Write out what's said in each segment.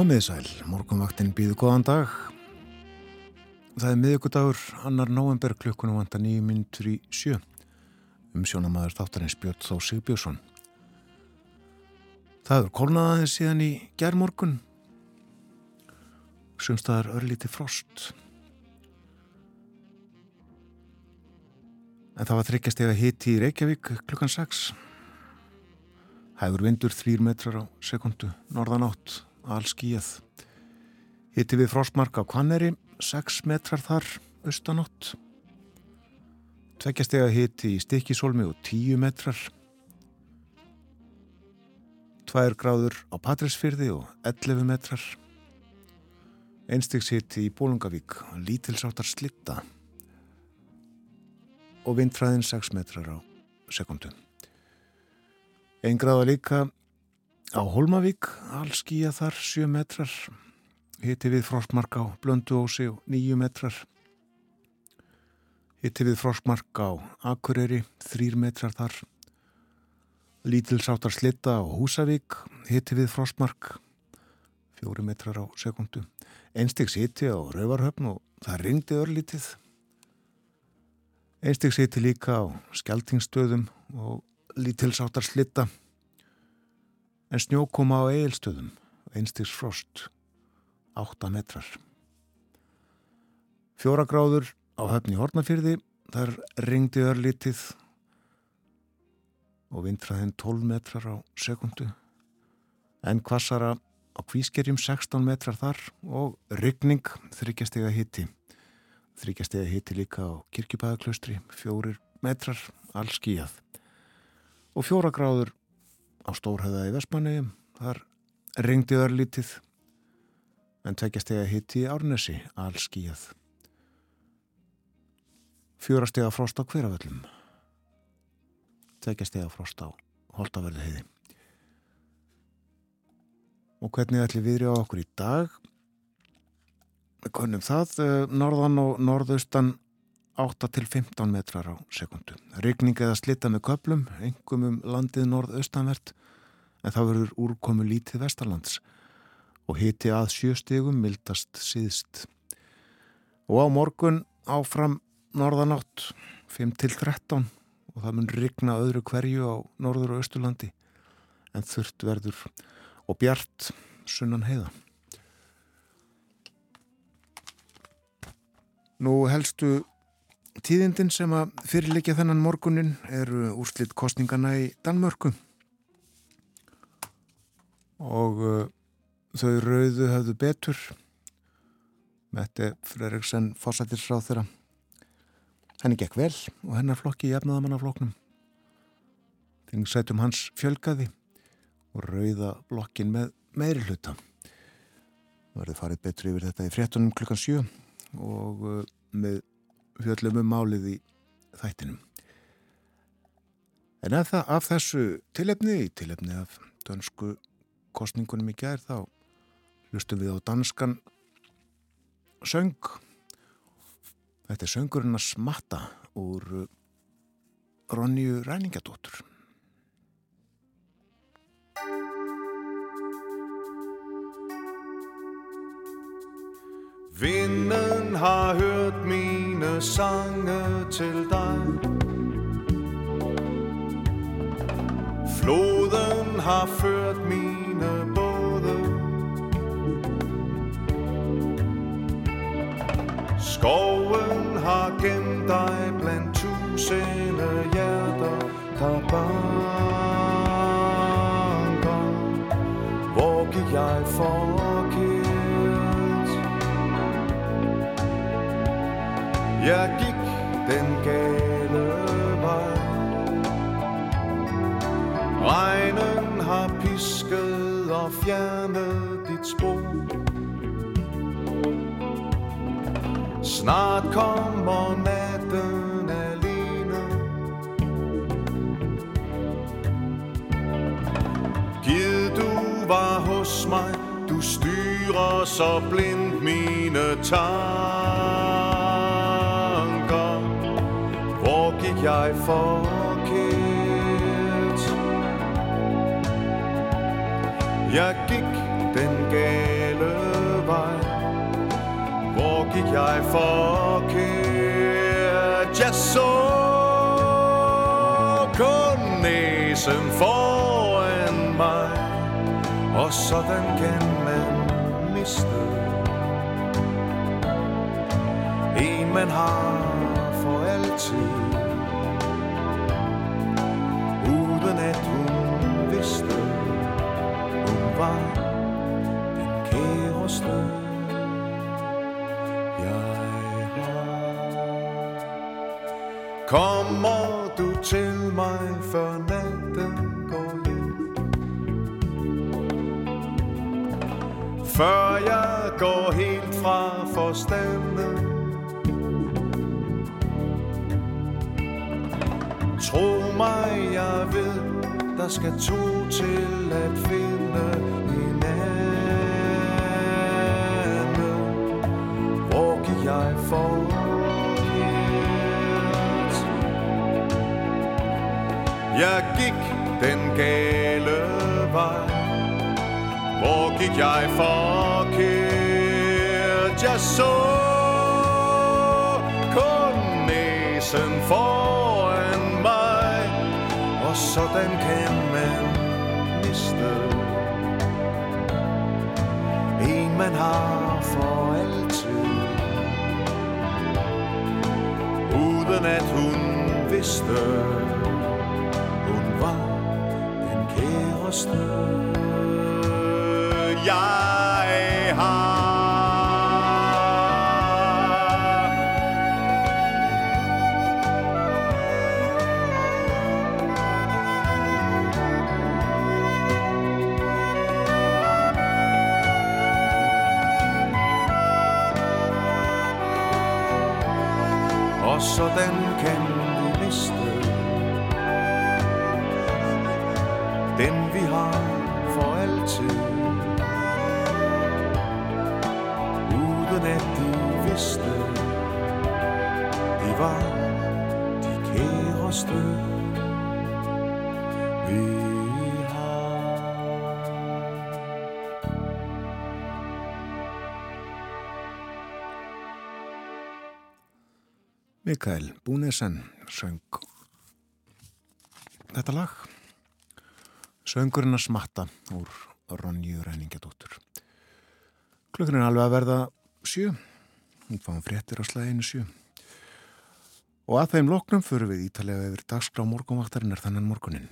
Komiði sæl, morgunvaktinn býðu góðan dag. Það er miðugudagur, annar november klukkunum vanda nýjum minntur í sjö. Um sjónamaður þáttarins Björn Þó Sigbjörnsson. Það er kólnaðaðið síðan í gerðmorgun. Sumstaðar örlíti frost. En það var þryggjast eða hiti í Reykjavík klukkan 6. Hægur vindur þrýr metrar á sekundu, norðan átt allskíjað. Hitti við frostmark á Kvanneri, 6 metrar þar, austanótt. Tveggjastega hitti í Stikisólmi og 10 metrar. 2 gráður á Patrísfyrði og 11 metrar. Einstiks hitti í Bólungavík, lítilsáttar slitta og vindfræðin 6 metrar á sekundu. Einn gráða líka Á Holmavík, allskíja þar 7 metrar, hitti við frostmark á Blönduósi og 9 metrar. Hitti við frostmark á Akureyri, 3 metrar þar. Lítilsáttar slitta á Húsavík, hitti við frostmark, 4 metrar á sekundu. Einstegs hitti á Rauvarhöfn og það ringdi örlítið. Einstegs hitti líka á Skeltingstöðum og lítilsáttar slitta en snjó koma á eilstöðum, einstigs frost, 8 metrar. Fjóra gráður á höfni Hortnafyrði, þar ringdi örlítið og vindræðin 12 metrar á sekundu, en kvassara á kvískerjum 16 metrar þar og ryggning þryggjastega hitti. Þryggjastega hitti líka á kirkjubæðaklaustri, fjórir metrar, all skíjað. Og fjóra gráður á Stórhauða í Vestmanni þar ringdi örlítið en tveggjastega hitti í Árnesi allskíjað fjórastega frost á hverjaföllum tveggjastega frost á Holtaverði heiði og hvernig ætli viðri á okkur í dag? Við konum það eh, norðan og norðaustan 8-15 metrar á sekundu. Rykning eða slitta með köplum, engum um landið norð-austanvert, en það verður úrkomu lítið vestarlands og hiti að sjöstegum mildast síðst. Og á morgun áfram norðanátt 5-13 og það mun rykna öðru hverju á norður og austurlandi en þurft verður og bjart sunnan heiða. Nú helstu Tíðindin sem að fyrirleikja þennan morgunin eru úrslitt kostningana í Danmörku. Og uh, þau rauðu hafðu betur. Mette Freriksen fórsættisráð þeirra henni gekk vel og hennar flokki jafnaða mannafloknum þingsætum hans fjölgaði og rauða blokkin með meiri hluta. Verði farið betur yfir þetta í fréttunum klukkan 7 og uh, með fjöllum um málið í þættinum. En af, það, af þessu tilefni, tilefni af dönsku kostningunum í gerð, þá hlustum við á danskan söng. Þetta er söngurinn að smatta úr Ronju Ræningadóttur. Vinden har hørt mine sange til dig. Floden har ført mine både. Skoven har gemt dig blandt tusinde hjerter, der bare Jeg gik den gale vej. Regnen har pisket og fjernet dit spor. Snart kommer natten alene. Gid du var hos mig Du styrer så blindt mine tanker. Gik jeg forkert Jeg gik den gale Hvor gik jeg forkert? Jeg så kun næsen foran mig Og sådan kan man miste En man har for altid. Kommer du til mig før natten går hjem? Før jeg går helt fra forstanden? Tro mig, jeg ved, der skal to til at finde hinanden. Hvor kan jeg for? Jeg gik den gale vej. Hvor gik jeg forkert? Jeg så kun næsen foran mig Og sådan kan man miste En man har for altid Uden at hun vidste resposta. Mikael Búnesen söng þetta lag. Söngurinn að smatta úr Ronju Ræningadóttur klukkan er alveg að verða sjö. Hún fáum fréttir á slæðinu sjö. Og að þeim loknum förum við ítalega yfir dagskrá morgunvaktarinnar þannan morgunin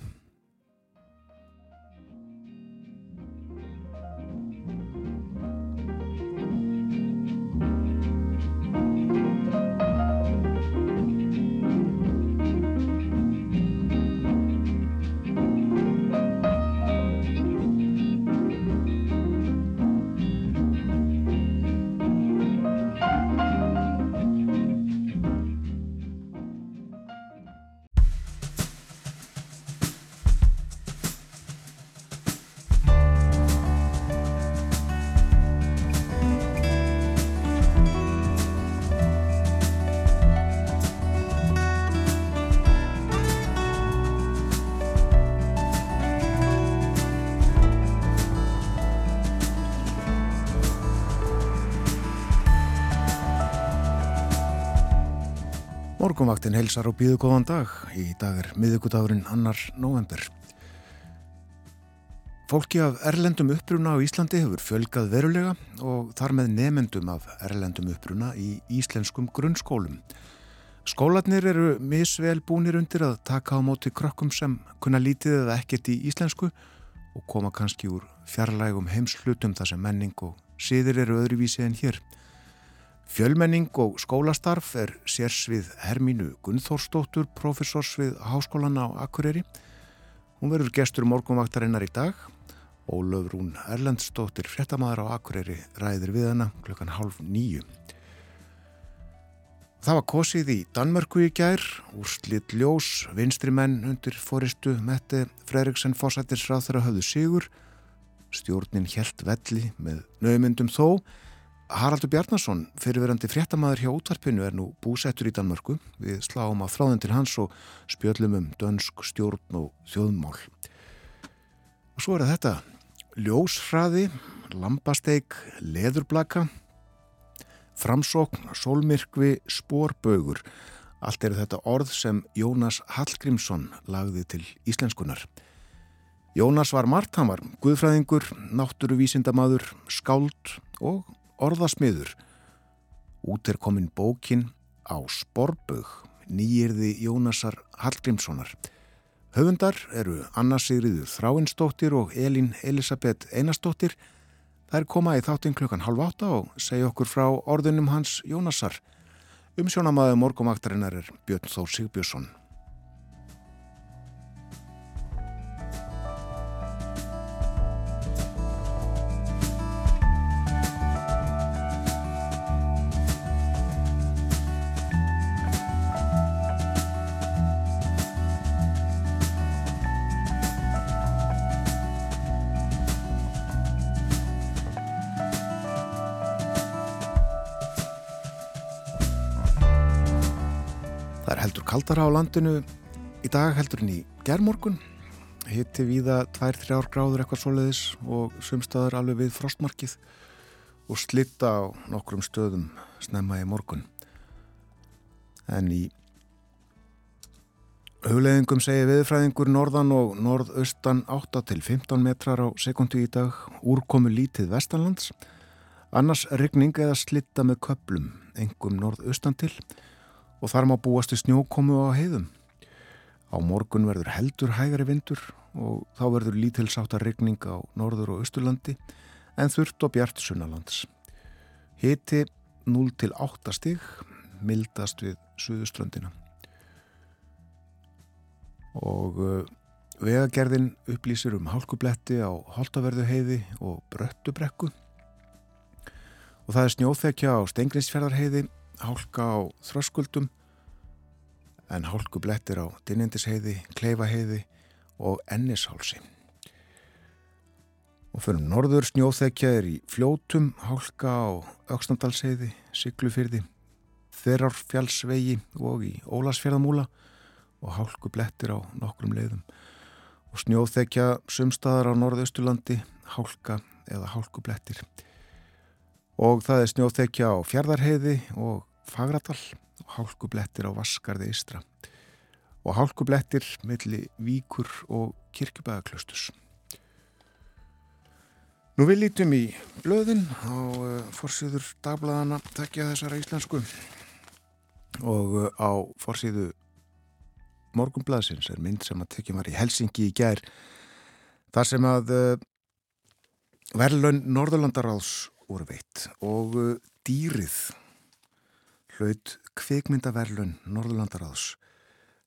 Morgunvaktin heilsar og býðu góðan dag. Í dag er miðugudagurinn annar november. Fólki af erlendum uppruna á Íslandi hefur fjölgað verulega og þar með nefendum af erlendum uppruna í íslenskum grunnskólum. Skólanir eru misvel búnir undir að taka á móti krökkum sem kunna lítið eða ekkert í íslensku og koma kannski úr fjarlægum heimslutum þar sem menning og siðir eru öðruvísi en hér. Fjölmenning og skólastarf er sérsvið Hermínu Gunnþórsdóttur, professors við Háskólan á Akureyri. Hún verður gestur morgunvaktarinnar í dag. Ólöf Rún Erlendsdóttir, fréttamaður á Akureyri, ræðir við hana klukkan hálf nýju. Það var kosið í Danmörku í gær, úrslit ljós, vinstri menn undir fóristu Mette Freiriksen fósættisráð þeirra höfðu sigur. Stjórnin helt velli með naumundum þó. Haraldur Bjarnason, fyrirverandi fréttamaður hjá útvarpinu, er nú búsettur í Danmörku. Við sláum að þráðin til hans og spjöllum um dönsk stjórn og þjóðmál. Og svo er þetta, ljóshraði, lambasteik, leðurblaka, framsókn, sólmyrkvi, spórbögur. Allt eru þetta orð sem Jónas Hallgrímsson lagði til íslenskunar. Jónas var margt, hann var guðfræðingur, náttúruvísindamadur, skáld og orðasmiður. Út er komin bókin á Sporbög, nýjirði Jónasar Hallgrímssonar. Höfundar eru Anna Sigriður Þráinsdóttir og Elin Elisabeth Einarsdóttir. Það er komað í þáttinn klukkan halv átta og segja okkur frá orðunum hans Jónasar. Umsjónamaður morgumaktarinnar er Björn Þór Sigbjörnsson. Kaldara á landinu. Í dag heldur en í gerðmorgun hitti viða 2-3 gráður eitthvað svoleiðis og sumstaðar alveg við frostmarkið og slitta á nokkrum stöðum snemma í morgun. En í Hugleðingum segi viðfræðingur norðan og norðaustan 8 til 15 metrar á sekundu í dag, úrkomu lítið vestanlands, annars regning eða slitta með köplum, engum norðaustan til. og þar má búast í snjókomu á heiðum. Á morgun verður heldur hægari vindur og þá verður lítilsáttar regning á norður og austurlandi en þurft og bjart sunnalands. Hiti 0 til 8 stig, mildast við suðuströndina. Og uh, vegagerðin upplýsir um hálkubletti á holtaverðu heiði og bröttubrekku og það er snjóþekja á Stengriðsfjörðarheiði hálka á þröskuldum en hálku blettir á Dinnendisheiði, Kleifaheiði og Ennishálsi. Og fyrir norður snjóþekja er í fljótum, hálka á Öksnandalsheiði, Siglufyrði, Þerrárfjallsvegi og í Ólasfjörðamúla og hálku blettir á nokkrum leiðum. Og snjóþekja sumstaðar á norðausturlandi, hálka eða hálku blettir. Og það er snjóþekja á Fjardarheiði og Fagradal og hálkublettir á Vaskarði Ístra og hálkublettir milli Víkur og Kirkjubæðaklaustus. Nú við lítum í blöðin á uh, forsýður dagbladana tekja þessara íslensku og uh, á forsýðu morgumblaðsins er mynd sem að tekja var í Helsingi í gær þar sem að uh, verðlun Norðurlandaráðs voru veitt og dýrið hlaut kvikmyndaverlun Norðurlandaráðs.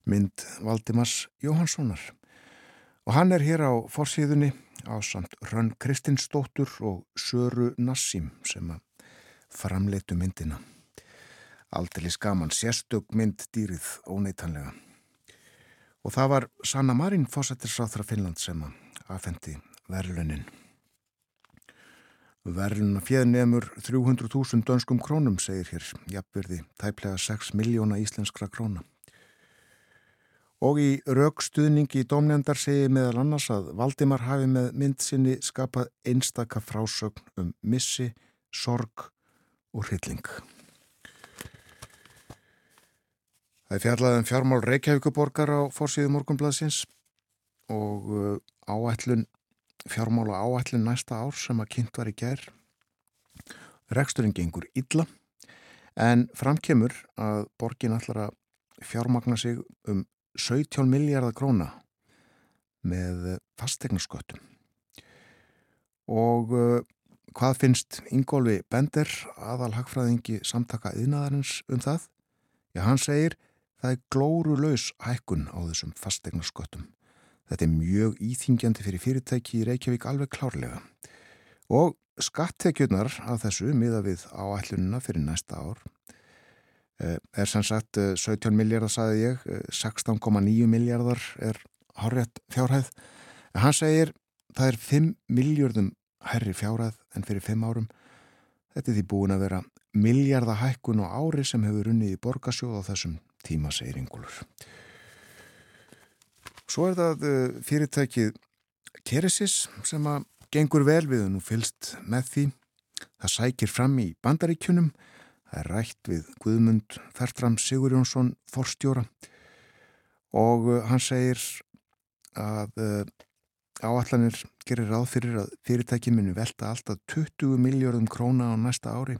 Mynd Valdimars Jóhanssonar og hann er hér á forsíðunni á samt Rönn Kristinsdóttur og Söru Nassim sem framleitu myndina. Aldrei skaman sérstök mynd dýrið óneitanlega. Og það var Sanna Marín fósættisráþra Finnland sem aðfendi verlunin Verðluna fjöðnemur 300.000 dönskum krónum, segir hér, jafnverði, tæplega 6 miljóna íslenskra króna. Og í raukstuðningi í domnefndar segir meðal annars að Valdimar hafi með mynd sinni skapað einstaka frásögn um missi, sorg og hrylling. Það er fjallaðin um fjármál Reykjavíkuborgar á fórsíðu morgunbladsins og uh, áætlun fjármála áætlin næsta ár sem að kynnt var í ger reksturinn gengur illa en framkemur að borgin allar að fjármagna sig um 17 miljardar króna með fastegnarsköttum og uh, hvað finnst Ingólfi Bender aðal hagfræðingi samtaka yðnaðarins um það? Já, hann segir það er glóru laus hækkun á þessum fastegnarsköttum Þetta er mjög íþingjandi fyrir fyrirtæki í Reykjavík alveg klárlega. Og skattekjurnar af þessu, miða við áætlununa fyrir næsta ár, eh, er sem sagt 17 eh, miljardar, saði ég, 16,9 eh, miljardar er horrið fjárhæð. En hann segir, það er 5 miljardum herri fjárhæð en fyrir 5 árum. Þetta er því búin að vera miljardahækkun og ári sem hefur unnið í borgasjóð á þessum tíma, segir Ingúlur. Svo er það eh, fyrirtækið Keresis sem að gengur vel við og nú fylst með því. Það sækir fram í bandaríkjunum, Það er rætt við Guðmund Fertram Sigur Jónsson Þorstjóra og uh, hann segir að uh, áallanir gerir ráð fyrir að fyrirtæki muni velta alltaf 20 miljardum króna á næsta ári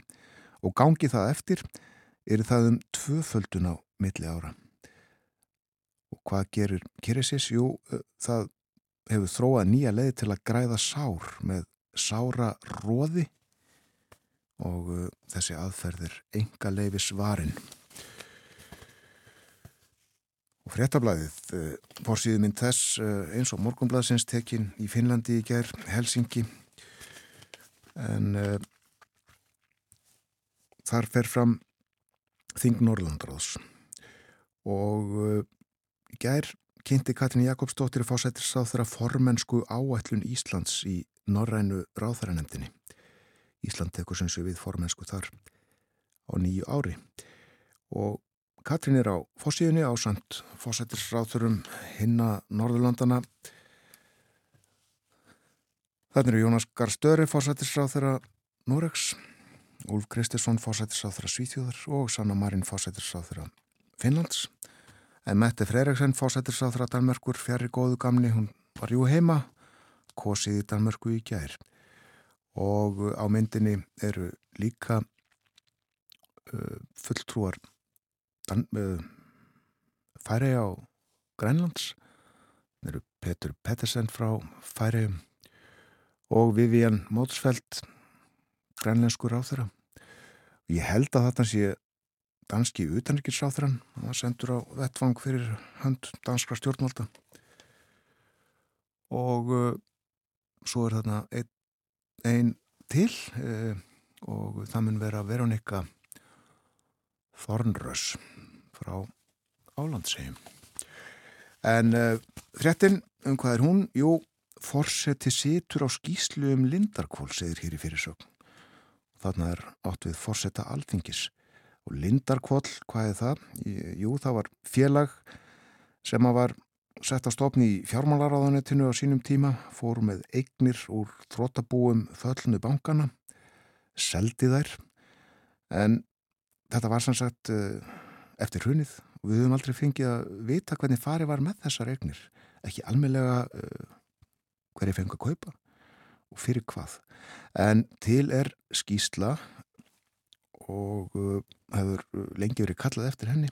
og gangi það eftir er það um tvöföldun á milli ára. Og hvað gerir Keresis? Jú, það hefur þróað nýja leið til að græða sár með sára róði og þessi aðferðir enga leifis varin. Og fréttablaðið, fórsýðið mynd þess eins og morgunblaðsins tekin í Finnlandi í ger, Helsingi, en uh, þar fer fram Þing Norrlandráðs og uh, í ger kynnti Katrin Jakobsdóttir fósættisráð þeirra formensku áætlun Íslands í Norrænu ráðhæranemdini. Ísland tekur sem sé við formensku þar á nýju ári og Katrin er á fósíðunni á samt fósættisráðurum hinna Norðurlandana. Þannig eru Jónas Garstöri fósættisráð þeirra Noregs, Úlf Kristiðsson fósættisráð þeirra Svíþjóðar og Sanna Marín fósættisráð þeirra Finnlands. En Mette Freyreksen fósættisráð þeirra Danmerkur fjari góðu gamni, hún var jú heima, kosið í Danmörku í gær. Og á myndinni eru líka uh, fulltrúar uh, Færi á Grænlands. Það eru Petur Pettersen frá Færi og Vivian Mótsfeld grænlenskur á þeirra ég held að þetta sé danski utanrikiðsáþrann það sendur á vettvang fyrir hönd danskra stjórnvalda. Og uh, svo er þarna einn ein til uh, og það mun vera Veronika Þornrös frá Álandsheim en uh, fréttin um hvað er hún? Jú, forseti situr á skýslu um Lindarkvól segir hér í fyrirsögn. Þarna er átt við forseta alþingis og Lindarkvól, hvað er það? Jú, það var félag sem að var sett að stopni í fjármálaráðanetinu á sínum tíma, fór með eignir úr þróttabúum föllnu bankana, seldi þær, en þetta var sannsagt uh, eftir hunnið og við höfum aldrei fengið að vita hvernig fari var með þessar eignir, ekki almeinlega uh, hverju fengið að kaupa og fyrir hvað. En til er skýsla og uh, hefur lengi verið kallað eftir henni,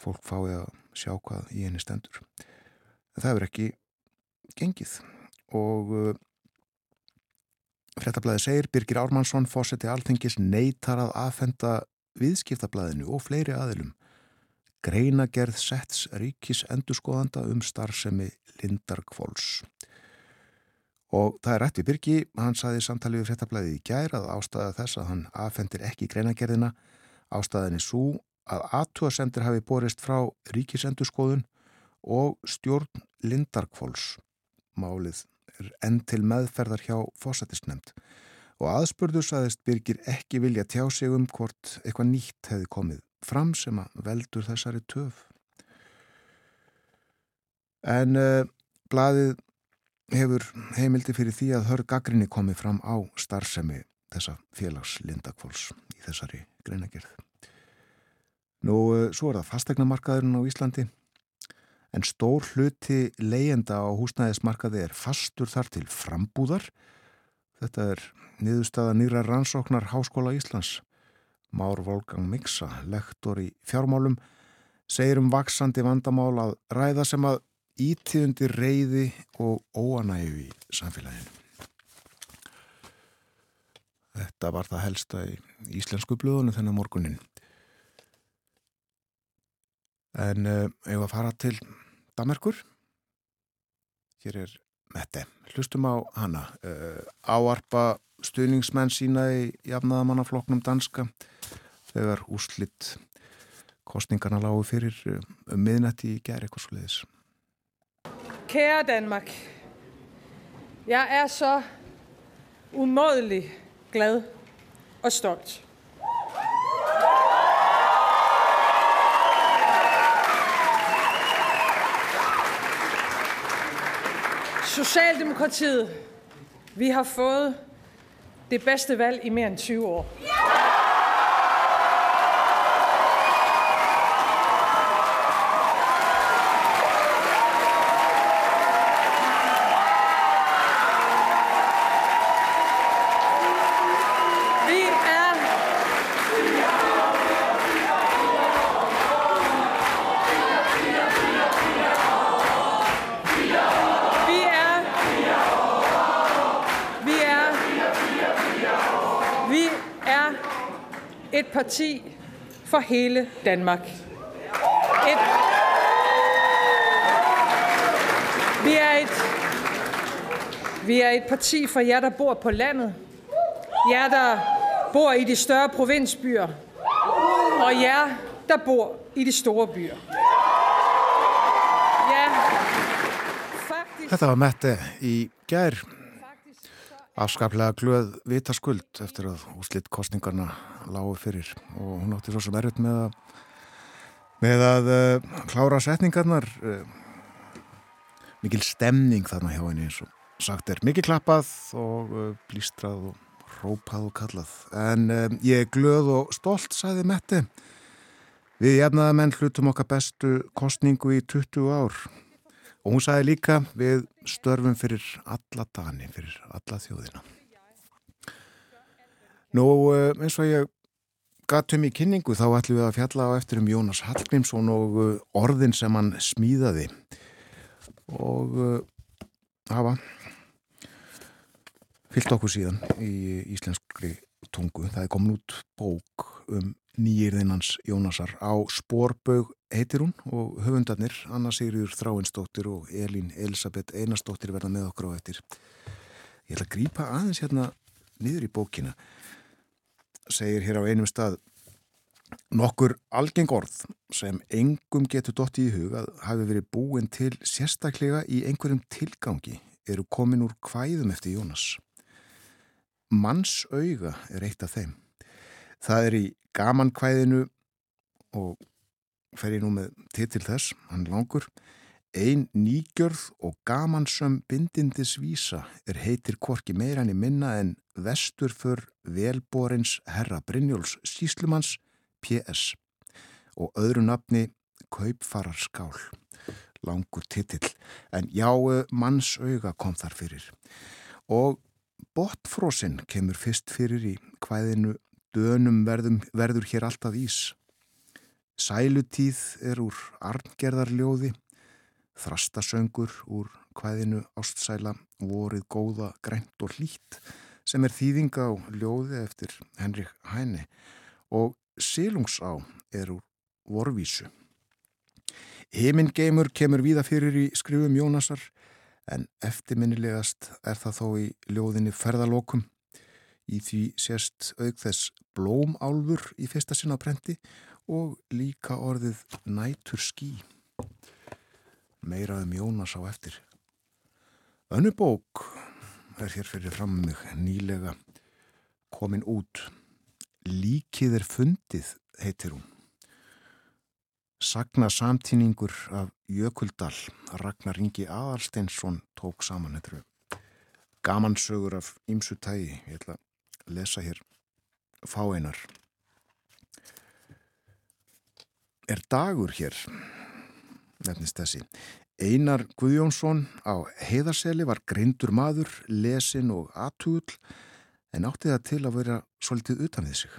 fólk fái að sjá hvað í henni stendur. En það er ekki gengið og uh, frettablaði segir Birgir Ármannsson fósetti alþengis neytar að aðfenda viðskiptablaðinu og fleiri aðilum greinagerð setts ríkis endurskoðanda um starfsemi Lindar Kvóls. Og það er rætt við Birgi, hann saði samtalið við frettablaðið í gær að ástæða þess að hann aðfendir ekki greinagerðina ástæðinni svo að aðtúasendir hafi borist frá ríkisendurskoðun og stjórn Lindarkvóls. Málið er enn til meðferðar hjá fósættisnemt og aðspurðu saðist Birgir ekki vilja tjá sig um hvort eitthvað nýtt hefði komið fram sem að veldur þessari töf. En uh, blaðið hefur heimildi fyrir því að hörg gaggrinni komið fram á starfsemi þessa félags Lindakvóls í þessari greinagerð. Nú, uh, svo er það fastegnamarkaðurinn á Íslandi en stór hluti leyenda á húsnæðismarkaði er fastur þar til frambúðar. Þetta er niðurstaða nýra rannsóknar Háskóla Íslands. Már Volgang Miksa, lektor í fjármálum, segir um vaksandi vandamál að ræða sem að ítíðundi reyði og óanægu í samfélaginu. Þetta var það helsta í íslensku blöðunum þennan morgunin. En uh, ef að fara til Damerkur, hér er Mette, hlustum á hana, uh, áarpa stuðningsmenn sína í jafnaðamannafloknum danska þegar úrslitt kostningarna lágu fyrir um miðnætti í gerð eitthvað svo leiðis. Kære Danmark, jeg er så umådelig glad og stolt. Socialdemokratiet, vi har fået det bedste valg i mere end 20 år. Parti for hele Danmark. Et, vi, er et, vi er et parti for jer, der bor på landet. Jer, der bor i de større provinsbyer. Og jer, der bor i de store byer. Ja, faktisk... Þetta var Mette í gær afskaplega glöð vitaskuld eftir að úslitt kostningarna lágu fyrir og hún átti svo sem erfitt með að með að uh, klára setningarnar uh, mikil stemning þarna hjá henni eins og sagt er. Mikil klappað og uh, blístrað og rópað og kallað. En ég er glöð og stolt sagði Mette. Við jefnaða menn hlutum okkar bestu kostningu í 20 ár. Og hún sagði líka við störfum fyrir alla dani, fyrir alla þjóðina. Nú eins og ég gatum í kynningu þá ætlum við að fjalla á eftir um Jónas Hallgrímsson og eh, orðin sem hann smíðaði og uh, hafa fyllt okkur síðan í íslenskri tungu. Það er komin út bók um nýjirðinans Jónasar á Spórbög heitir hún og höfundarnir Anna Sigriður Þráinsdóttir og Elín Elisabeth Einarsdóttir verða með okkur á eftir. Ég ætla að grýpa aðeins hérna niður í bókina segir hér á einum stað nokkur algeng orð sem engum getur dotti í hug að hafi verið búin til sérstaklega í einhverjum tilgangi eru komin úr hvæðum eftir Jónas. Manns auga er eitt af þeim. Það er í gamankvæðinu og fer ég nú með titil þess, hann langur Ein nýgjörð og gamansöm bindindis vísa er heitir korki meirann í minna en vestur för velborins herra Brynjóls síslumans P.S. og öðru nafni Kaupfarar skál langur titill. En já mannsauga kom þar fyrir. Og botfrósin kemur fyrst fyrir í hvaðinu dönum verðum, verður hér alltaf ís. Sælutíð er úr arngerðarljóði, þrastasöngur úr hvaðinu ástsæla vorið góða grænt og hlýtt sem er þýðinga á ljóði eftir Henrik Hæni og Silungsá er úr vorvísu. Hemingeimur kemur víða fyrir í skrifum Jónasar en eftirminnilegast er það þó í ljóðinni ferðalokum. Í því sést auk þess blómálfur í fyrsta sinna prenti og líka orðið nætur skí. Meiraðum Jónas á eftir. Önnu bók er hér fyrir fram mig nýlega komin út. Líkið er fundið, heitir hún. Sagna samtíningur af Jökuldal, Ragnar Ingi Aðarsteinsson tók saman þetta. Gamansögur af ýmsu tægi, ég ætla að lesa hér fáeinar er dagur hér, nefnist þessi. Einar Guðjónsson á heiðarseli var greindur maður, lesin og aðtugull en átti það til að vera svolítið utan því sig.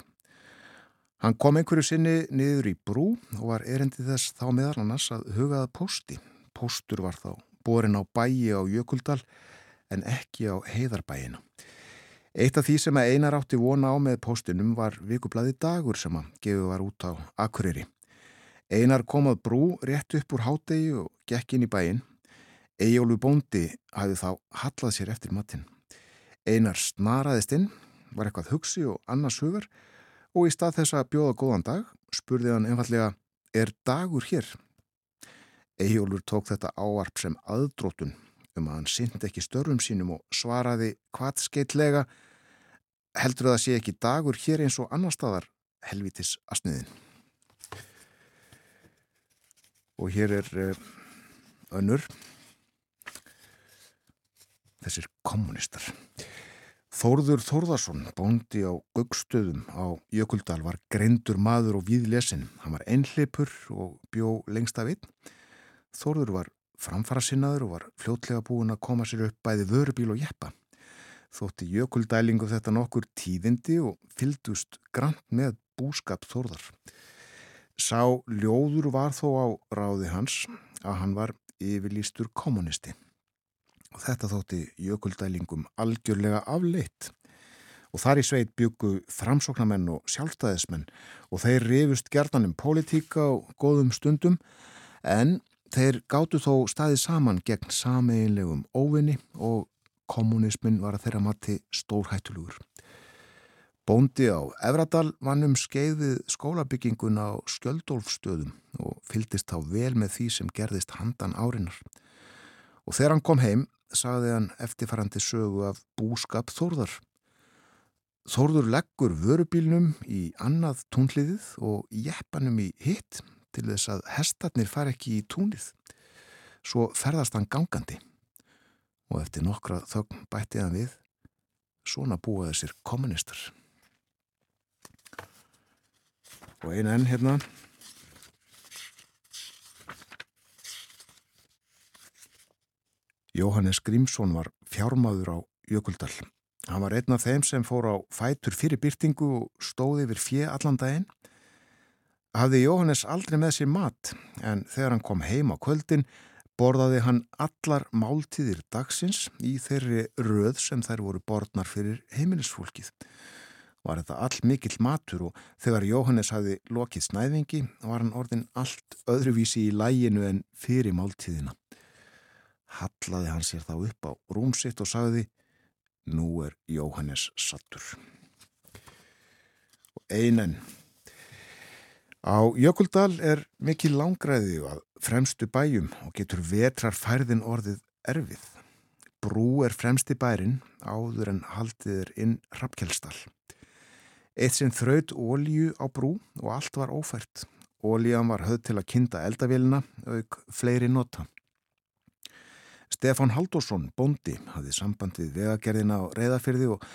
Hann kom einhverju sinni niður í brú og var erendið þess þá meðal annars að hugaða posti. Postur var þá borin á bæi á Jökuldal en ekki á heiðarbæina. Eitt af því sem einar átti vona á með postinum var vikublaði dagur sem að gefið var út á Akureyri. Einar kom að brú rétt upp úr hádegi og gekk inn í bæin. Eyjólu bóndi hafði þá hallað sér eftir matinn. Einar snaraðist inn, var eitthvað hugsi og annars hugar og í stað þess að bjóða góðan dag spurði hann einfallega, er dagur hér? Eyjólur tók þetta áarp sem aðdrótun um að hann synd ekki störfum sínum og svaraði hvað skeitlega heldur það sé ekki dagur hér eins og annar staðar helvitis asniðin og hér er uh, önnur. Þessir kommunistar Þórður Þórðarsson bóndi á Guggstöðum á Jökuldal var greindur maður og viðlesin hann var einhleipur og bjó lengst af einn. Þórður var framfara sinnaður og var fljótlega búin að koma sér upp bæði vörubíl og jeppa. Þótti jökuldælingu þetta nokkur tíðindi og fyldust grant með búskap Þórðar Sá ljóður var þó á ráði hans að hann var yfirlýstur kommunisti. Og þetta þótti jökuldælingum algjörlega afleitt og þar í sveit byggu framsóknamenn og sjálfstæðismenn og þeir rifust gerðanum pólitíka og góðum stundum en þeir gáttu þó staðið saman gegn sameinlegum óvinni og kommunismin var að þeirra mati stórhættulugur. Bóndi á Evradal vann um skeiðið skólabyggingun á skjöldólfstöðum og fyldist þá vel með því sem gerðist handan árinar. Og þegar hann kom heim sagði hann eftirfarandi sögu af búskap Þórðar. Þórður leggur vörubílnum í annað túnliðið og jeppanum í hitt til þess að hestarnir far ekki í túnið. Svo ferðast hann gangandi og eftir nokkra þögn bætti hann við svona búa þessir kommunistar. Og eina enn hérna Jóhannes Grímsson var fjármáður á Jökuldal. Hann var einn af þeim sem fór á fætur fyrir byrtingu og stóði yfir fjö allan daginn. Hafði Jóhannes aldrei með sér mat en þegar hann kom heim á kvöldin borðaði hann allar máltíðir dagsins í þeirri röð sem þær voru borðnar fyrir heimilisfólkið. Var þetta all mikill matur og þegar Jóhannes hafði lokið snæðingi var hann orðin allt öðruvísi í læginu en fyrir máltíðina. Hallaði hann sér þá upp á rúmsitt og sagði Nú er Jóhannes sattur. Og einan. Á Jökuldal er mikil langræði að fremstu bæjum og getur vetrar færðin orðið erfið. Brú er fremsti bærin áður en haldið er inn Rappkjellstall. Eitt sinn þraut ólíu á brú og allt var ófært. Ólían var höfð til að kinda eldavélina auk fleiri nota. Stefán Haldósson, bondi, hafði samband við vegagerðina á reyðafyrði og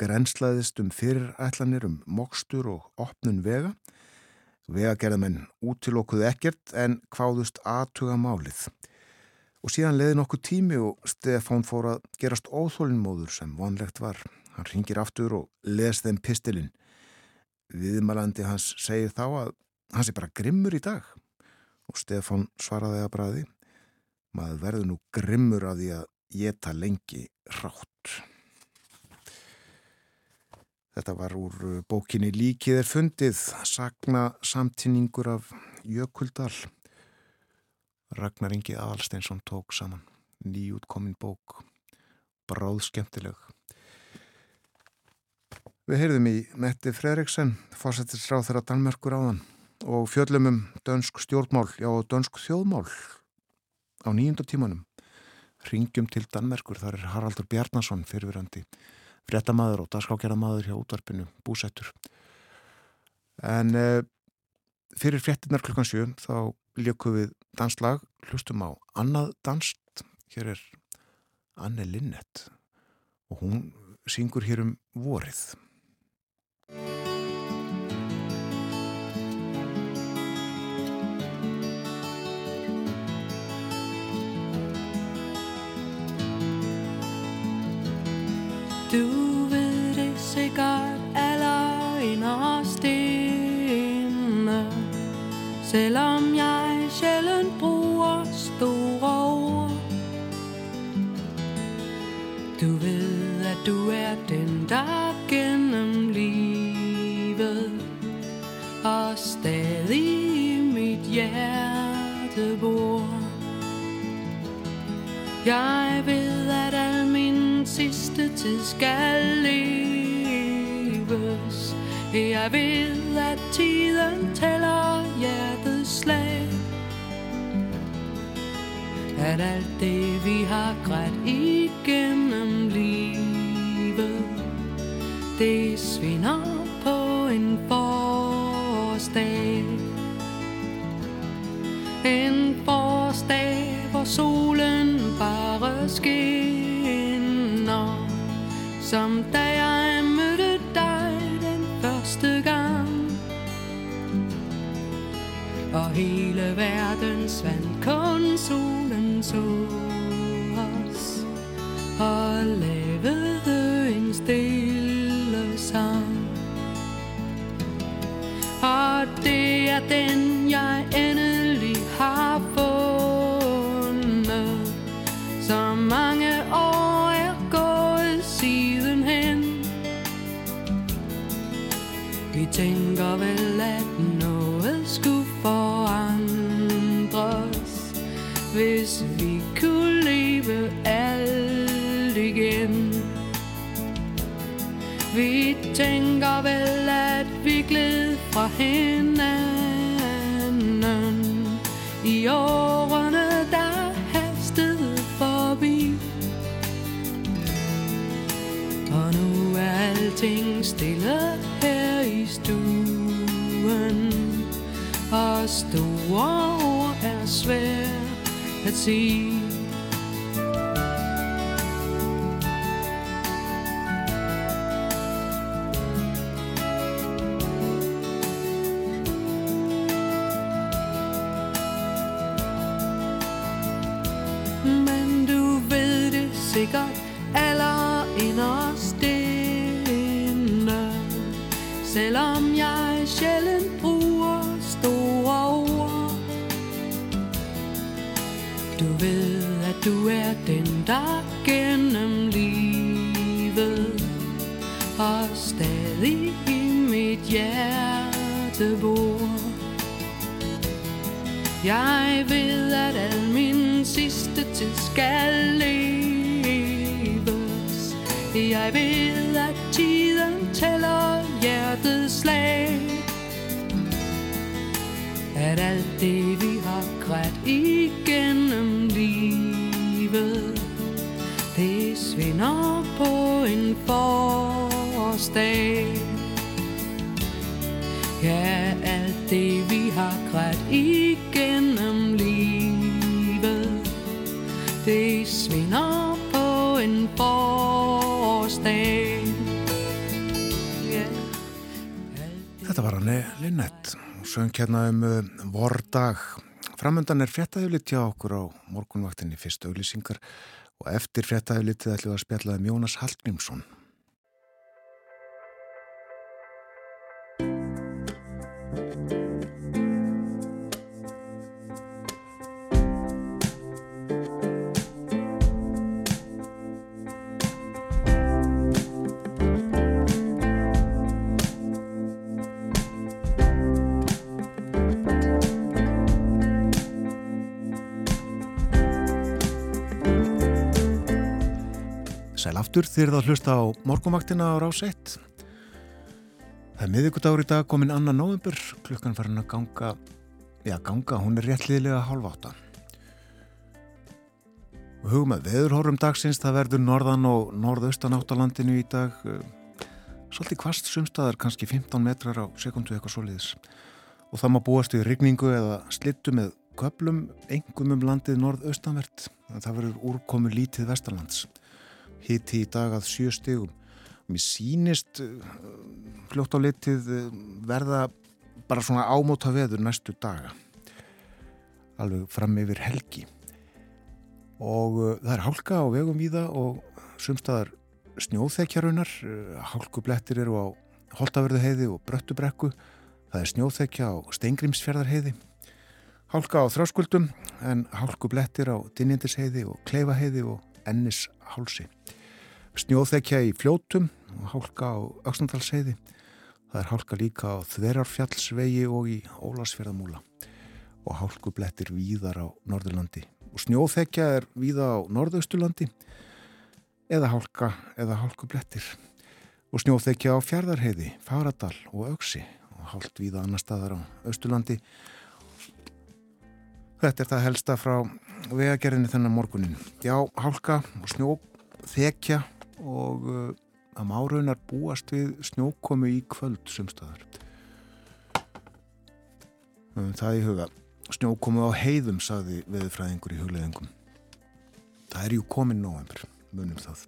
grenslaðist um fyrirætlanir um mokstur og opnun vega. Vegagerðamenn útilokkuðu ekkert en hváðust aðtuga málið. Og síðan leiði nokkuð tími og Stefán fór að gerast óþólinnmóður sem vonlegt var. Hann ringir aftur og les þeim pistilinn. Viðmalandi hans segir þá að hans er bara grimmur í dag. Og Stefán svaraði að bræði maður verður nú grimmur að því að geta lengi rátt. Þetta var úr uh, bókinni Líkið er fundið, sagna samtinningur af Jökuldal. Ragnar Ingi Aðalsteinsson tók saman, nýjútkomin bók, bráð skemmtileg. Við heyrðum í Metti Fredriksen, fórsettisráð þeirra Danmerkur áðan og fjöllum um dönsk stjórnmál, já dönsk þjóðmál á nýjunda tímanum. Ringjum til Danmerkur, þar er Haraldur Bjarnason fyrirverandi fréttamaður og dagskákjaraðmaður hjá útvarpinu búsættur en eh, fyrir fréttinar klukkan 7 þá ljökum við danslag hlustum á annað danst hér er Anne Linnet og hún syngur hér um vorið Du ved det sikkert aller inderst inde. Selvom jeg sjældent bruger store ord. Du ved, at du er den, der gennem Jeg ved, at al min sidste tid skal leves. Jeg ved, at tiden tæller hjertets slag. At alt det, vi har grædt igennem livet Det svinder på en forårsdag. En forårsdag, hvor solen bare skinner Som da jeg mødte dig den første gang. Og hele verden svandt kun solen så os Og lavede en stille sang. Og det er den, jeg ender tænker vel, at noget skulle forandres, hvis vi kunne leve alt igen. Vi tænker vel, at vi gled fra hinanden i årene, der hastede forbi. Og nu er alting stille store ord er svært at sige. Men du ved det sikkert aller inden ved, at du er den, der gennem livet Og stadig i mit hjerte bor jeg ved, at al min sidste tid skal leves. Jeg ved, at tiden tæller hjertets slag. At alt det, vi har grædt igen, det svinder på en forårsdag. Ja, alt det vi har grædt igennem livet Det svinder på en forårsdag ja. Þetta var hann Linnet og söng hérna um uh, vordag. Framöndan er fréttaðjuliti á okkur á morgunvaktinni fyrst auglýsingar og eftir fréttaðjulitið ætlum við að spjalla um Jónas Hallgrímsson. Aftur þýrð að hlusta á morgumaktina á rás 1. Það er miðugudagur í dag komin annan november, klukkan farin að ganga, já ganga, hún er réttliðilega hálf átta. Og hugum að veðurhórum dagsins, það verður norðan og norðaustan áttalandinu í dag, svolítið kvast sumstaðar, kannski 15 metrar á sekundu eitthvað soliðis. Og það má búast í rigningu eða slittu með köplum, engum um landið norðaustanvert, það verður úrkomu lítið vestarlands hiti í dag að sjö stegum. Mér sínist uh, fljótt á litið uh, verða bara svona ámóta veður næstu daga. Alveg fram yfir helgi. Og uh, það er hálka á vegum í það og sumstaðar snjóþekjarunar. Hálkublettir eru á Holtaverðuheiði og Bröttubrekku. Það er snjóþekja á Steingrimsfjörðarheiði. Hálka á Þráskuldum en hálkublettir á Dinjendisheiði og Kleifaheiði og Ennishálsi. Snjóþekja í fljótum og hálka á Öksnandalsheiði. Það er hálka líka á Þverarfjallsvegi og í Ólasfjörðamúla og hálkublettir víðar á Norðurlandi. Og snjóþekja er víða á Norðausturlandi eða hálka eða hálkublettir. Og snjóþekja á Fjardarheiði, Fagradal og Öksi og hálkt víða annar staðar á Austurlandi. Þetta er það helsta frá vegagerðinni þennan morgunin. Já, hálka og snjóþekja og uh, að máraunar búast við snjókomu í kvöld sumstaðar. Um, það í huga. Snjókomu á heiðum, saði veðurfræðingur í hugleðingum. Það er jú komin november, munum það.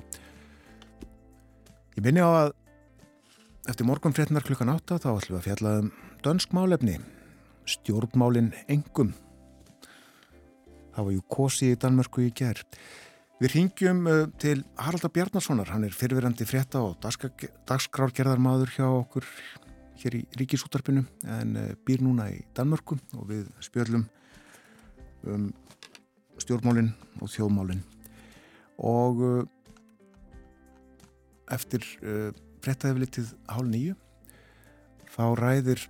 Ég minni á að eftir morgun frétnar klukkan átta þá ætlum við að fjalla um dönsk málefni, stjórnmálin engum. Það var jú kosi í Danmörku í gerð. Við ringjum uh, til Haraldar Bjarnasonar, hann er fyrirverandi frétta og dagskrárgerðarmadur hjá okkur hér í Ríkisútarpinu en uh, býr núna í Danmörku og við spjöllum um stjórnmálinn og þjóðmálinn og uh, eftir fréttaðeflitið hálf nýju þá ræðir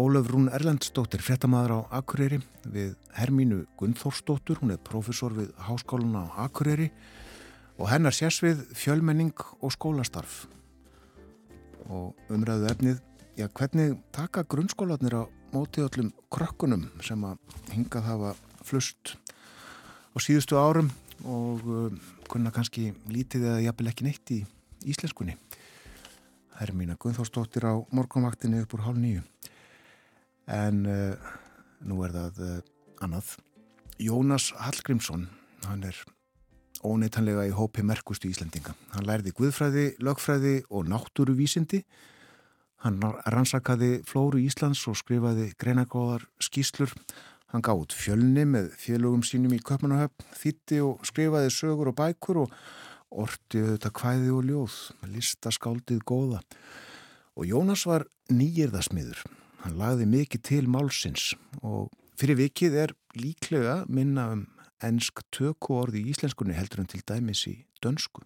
Ólaf Rún Erlendstóttir, frettamæður á Akureyri við Hermínu Gunnþórsdóttur, hún er profesor við Háskólan á Akureyri og hennar sés við fjölmenning og skólastarf og umræðu efnið, já hvernig taka grunnskólanir á móti öllum krökkunum sem að hingað hafa flust á síðustu árum og uh, kunna kannski lítið eða jafnvel ekki neitt í íslenskunni. Hermína Gunnþórsdóttir á morgunvaktinni upp úr hálf nýju. En uh, nú er það uh, annað. Jónas Hallgrímsson, hann er óneitanlega í hópi merkustu Íslendinga. Hann lærði guðfræði, lögfræði og náttúruvísindi. Hann rannsakaði flóru Íslands og skrifaði greinagóðar skýslur. Hann gátt fjölni með félögum sínum í Köpmanahöfn, þýtti og skrifaði sögur og bækur og orti auðvitað kvæði og ljóð, listaskáldið góða. Og Jónas var nýjirðasmiður. Hann lagði mikið til málsins og fyrir vikið er líklega minna um ennsk töku orði í íslenskunni heldur en til dæmis í dönsku.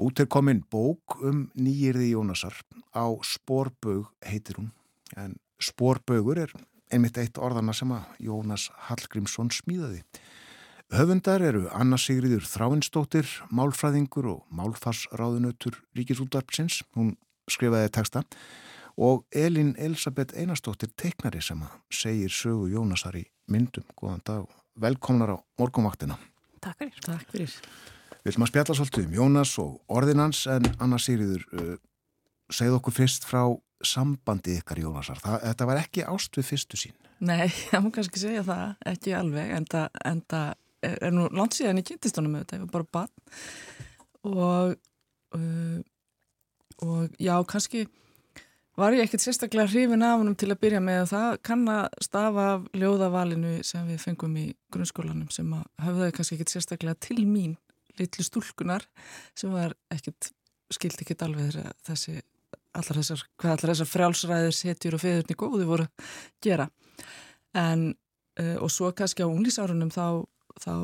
Út er komin bók um nýjirði Jónasar á Spórbög heitir hún en Spórbögur er einmitt eitt orðana sem að Jónas Hallgrímsson smíðaði. Höfundar eru Anna Sigriður Þráinsdóttir, málfræðingur og málfarsráðunötur Ríkisúldarpsins, hún skrifaði texta og Elin Elisabeth Einarsdóttir teiknari sem að segir sögu Jónasar í myndum. Góðan dag velkomnar á morgumvaktina. Takk fyrir. Takk fyrir. Við viljum að spjalla svolítið um Jónas og orðinans en Anna Sigriður, uh, segð okkur fyrst frá sambandi ykkar Jónasar. Það, þetta var ekki ást við fyrstu sín. Nei, ég má kannski segja það, ekki alveg, en það, en það er, er nú langt síðan ég kynntist honum með þetta, ég var bara barn og, uh, og já, kannski var ég ekkert sérstaklega hrifin af honum til að byrja með? Það kann að stafa af ljóðavalinu sem við fengum í grunnskólanum sem að hafðaði kannski ekkert sérstaklega til mín litlu stúlkunar sem var ekkert, skilt ekkert alveg þessi, allar þessar, hvað allar þessar frjálsræðir, setjur og feðurni góði voru að gera. En, uh, og svo kannski á unglísárunum þá, þá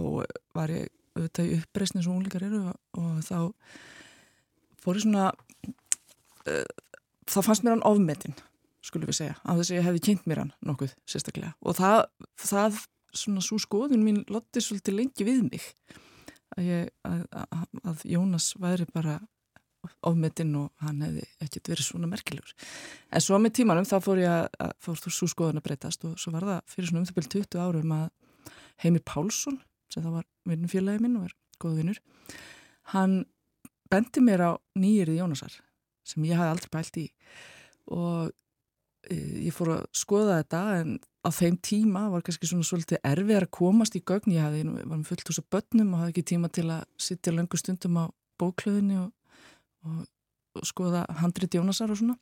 var ég auðvitað í uppreysni sem unglingar eru og, og þá fór ég svona uh, þá fannst mér hann ofmetinn, skulum við segja, á þess að ég hefði kynnt mér hann nokkuð sérstaklega og það, það svona svo skoðun mín lotti svolítið lengi við mig að, ég, að, að, að Jónas væri bara ofmetinn og hann hefði ekkert verið svona merkilegur. En svo með tímanum þá fór ég að, fór þú svo skoðun að breytast og svo var það fyrir svona umþjóðbíl 20 árum að Heimir Pálsson, sem það var vinnufélagi minn og er góðvinnur, hann bendi mér á nýjirði Jónasar sem ég hafði aldrei pælt í. Og e, ég fór að skoða þetta en á þeim tíma var kannski svona svolítið erfið að komast í gögn, ég hafði, var með fullt úr bönnum og hafði ekki tíma til að sittja langu stundum á bóklöðinni og, og, og skoða handrit Jónasar og svona.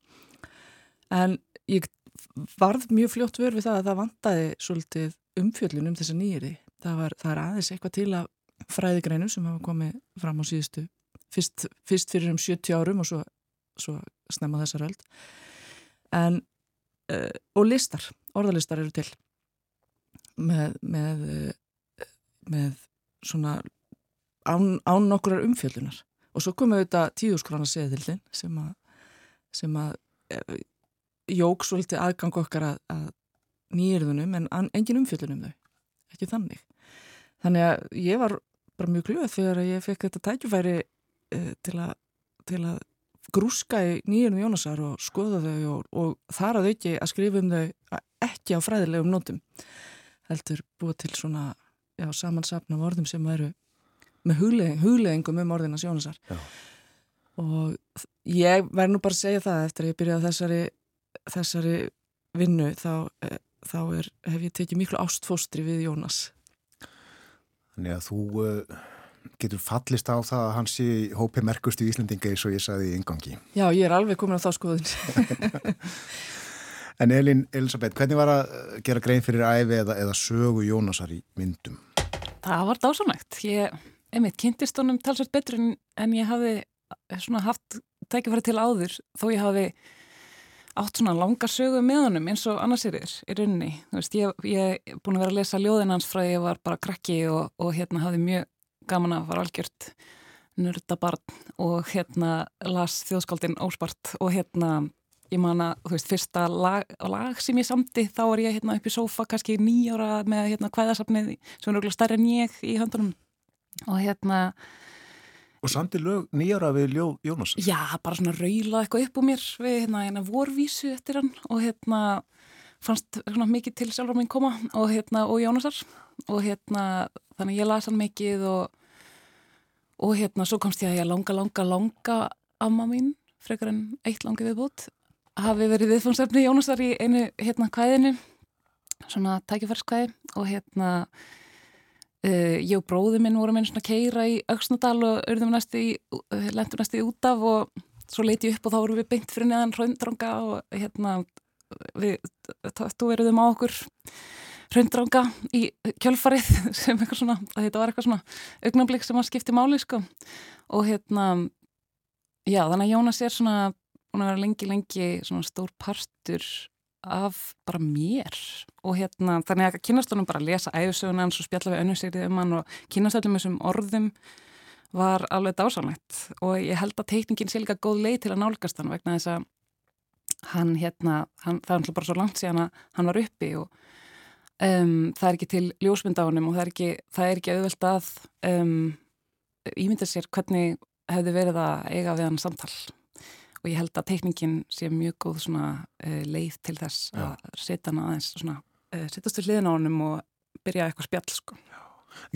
En ég varð mjög fljótt vör við það að það vantaði svolítið umfjöllun um þessa nýjiri það, var, það er aðeins eitthvað til að fræðigreinum sem hafa komið fram á síðustu fyrst, fyrst fyrir um 70 árum og svo svo snemma þessar öld. En uh, og listar, orðalistar eru til. Með með, uh, með svona án, án nokkurar umfjöldunar og svo komum við þetta tíðuskrana seðildin sem að sem að uh, jók svolítið aðgang okkar að, að nýjirðunum en an, engin umfjöldunum þau, ekki þannig. Þannig að ég var bara mjög glöð þegar ég fekk þetta tækjufæri til að til að grúska í nýjum Jónasar og skoða þau og, og þar að auki að skrifa um þau ekki á fræðilegum nótum heldur búið til svona já, samansapna vorðum sem eru með hugleðing, hugleðingum um orðinas Jónasar já. og ég verð nú bara að segja það eftir að ég byrjaði þessari, þessari vinnu þá, eh, þá er, hef ég tekið miklu ástfóstri við Jónas Þannig að þú uh getur fallist á það að hann sé hópi merkust í Íslandinga eins og ég saði í yngangi. Já, ég er alveg komin á þá skoðun. en Elin Elisabeth, hvernig var að gera grein fyrir æfi eða, eða sögu Jónasar í myndum? Það var dásanægt. Ég, einmitt, kynntist honum talsvægt betur en, en ég hafi svona haft tækifæri til áður þó ég hafi átt svona langa sögu með honum eins og annars er þér í rauninni. Þú veist, ég hef búin að vera að lesa ljóðin hans frá ég var bara krakki og, og hérna hafði mjög gaman að fara algjört nördabarn og hérna las þjóðskaldin óspart og hérna ég man að, þú veist, fyrsta lag, lag sem ég samti, þá var ég hérna upp í sófa kannski nýjóra með hérna kvæðasafnið sem er okkur stærri en ég í höndunum og hérna Og samti lög nýjara við Ljó Jónas. Já, bara svona raula eitthvað upp úr mér við hérna, hérna vorvísu eftir hann og hérna fannst svona mikið til sjálfur minn koma og hérna og Jónasar og hérna þannig ég las hann mikið og og hérna svo komst ég að ég langa, langa, langa amma mín, frekar en eitt langi viðbútt, hafi verið viðfónsefni Jónasar í einu hérna kvæðinu svona tækifærskvæði. Og hérna Uh, ég og bróði minn vorum einu svona keira í Öksnadal og örðum næstu í, lendur næstu í út af og svo leiti upp og þá vorum við beint fyrir neðan hraundranga og hérna við tatueruðum á okkur hraundranga í kjölfarið sem eitthvað svona, þetta var eitthvað svona augnablik sem var skiptið máli sko. Og hérna já þannig að Jónas er svona, hún er lengi lengi svona stór partur af bara mér. Og hérna þannig að kynast honum bara að lesa æfisöguna hans og spjalla við önnusýrið um hann og kynast öllum þessum orðum var alveg dásanlegt og ég held að teikningin sé líka góð leið til að nálgast hann vegna þess að hann hérna, hann, það er bara svo langt síðan að hann var uppi og um, það er ekki til ljósmynd á honum og það er ekki, það er ekki auðvelt að um, ímynda sér hvernig hefði verið að eiga við hann samtal og ég held að teikningin sé mjög góð svona uh, leið til þess Já. að setja hann aðeins svona, uh, setjast við hliðin á honum og byrja eitthvað spjall sko.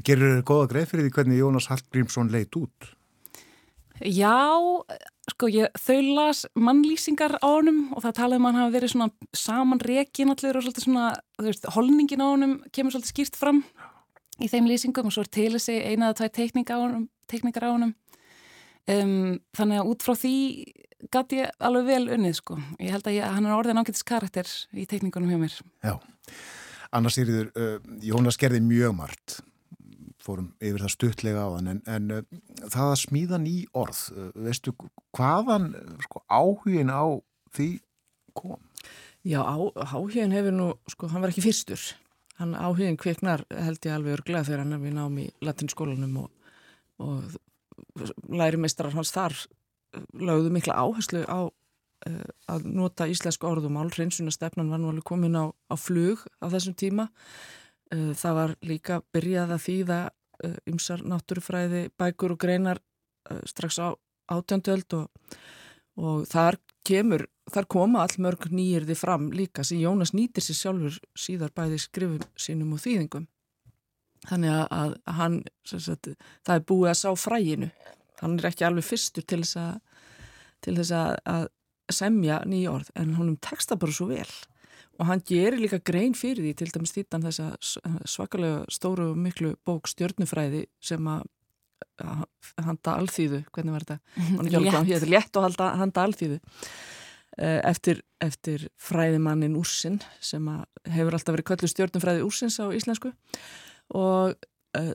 Gerir þér góða greið fyrir því hvernig Jónas Hallgrímsson leit út? Já, sko ég þau las mannlýsingar á honum og það talaði um að hann hafi verið svona saman rekin allir og svolítið svona, þú veist, holningin á honum kemur svolítið skýrt fram í þeim lýsingum og svo er til þessi eina eða tvæ teikningar á honum. Um, þannig að út frá því gæti ég alveg vel unnið sko. Ég held að ég, hann er orðin ágættis karakter í teikningunum hjá mér. Já, annars er þið, uh, Jónas gerði mjög margt, fórum yfir það stuttlega á hann, en, en uh, það að smíða ný orð, uh, veistu hvaðan sko, áhugin á því kom? Já, á, áhugin hefur nú, sko, hann var ekki fyrstur. Hann áhugin kviknar held ég alveg örglega þegar hann er við námi í latinskólanum og, og lærimestrar hans þar lögðu mikla áherslu á uh, að nota íslensku orðumál hreinsunastefnan var nú alveg komin á, á flug á þessum tíma uh, það var líka byrjað að þýða ymsar uh, náttúrufræði bækur og greinar strax á átjönduöld og, og þar kemur, þar koma all mörg nýjirði fram líka sem Jónas nýtir sér sjálfur síðar bæði skrifum sínum og þýðingum. Þannig að, að hann sagt, það er búið að sá fræginu hann er ekki alveg fyrstur til þess að, til þess að, að semja nýja orð en honum teksta bara svo vel og hann gerir líka grein fyrir því til dæmis þýttan þess að svakalega stóru og miklu bók stjörnufræði sem að handa alþýðu, hvernig var þetta? Létt. Létt og handa, handa alþýðu eh, eftir, eftir fræðimannin Úrsinn sem hefur alltaf verið köllu stjörnufræði Úrsins á íslensku og uh,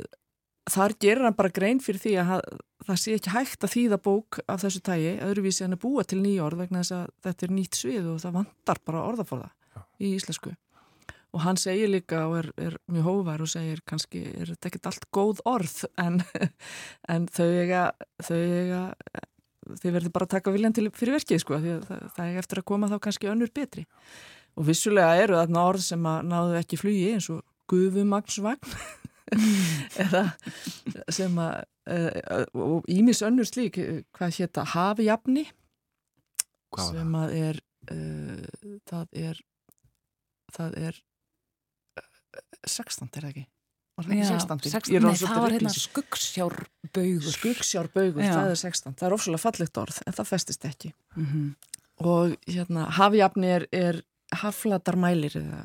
þar gerir hann bara grein fyrir því að það sé ekki hægt að þýða bók af þessu tægi, öðruvísi hann er búa til nýjórð vegna þess að þetta er nýtt svið og það vantar bara orðaforða. Í íslensku. Og hann segir líka og er, er mjög hóvar og segir kannski er þetta ekkert allt góð orð? En, en þau eiga þau eiga þau verður bara að taka viljan til fyrir verkið sko því að það, er eftir að koma þá kannski önnur betri. Og vissulega eru þarna orð sem að náðu ekki flugi eins og gufumagsvagn eða sem að uh, og ímis önnur slík hvað hétta hafjafni sem að er uh, það er það er uh, 16 er það ekki? Já, 16, 16 nei, það var hérna skuggsjárbaugur skuggsjárbaugur, það er 16 það er ofsvöldlega fallegt orð, en það festist ekki. Mm -hmm. og hérna hafjafni er, er hafladarmælir eða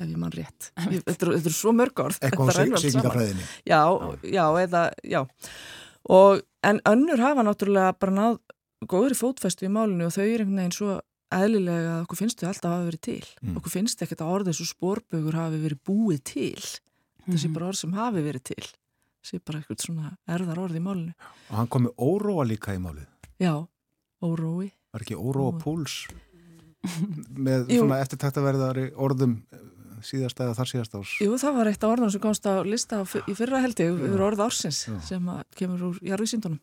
ef ég mann rétt. Þetta eru er svo mörg orð. Eitthvað á syngingafræðinni já, já, eða, já. Og, en önnur hafa náttúrulega bara náð góðri fótfestu í málinu og þau er einhvern veginn svo eðlilega að okkur finnst þau alltaf að hafa verið til mm. okkur finnst ekkert að orðið svo spórbögur hafi verið búið til mm. þessi bara orð sem hafi verið til þessi bara eitthvað svona erðar orð í málinu og hann kom með óróa líka í málið já, órói var ekki óróa púls með svona eftirtæktaverðari orðum síðast eða þar síðast ás? Jú, það var eitt af orðan sem komst á lista í fyrra heldi yfir orða ársins Já. sem kemur úr jarðvísindunum.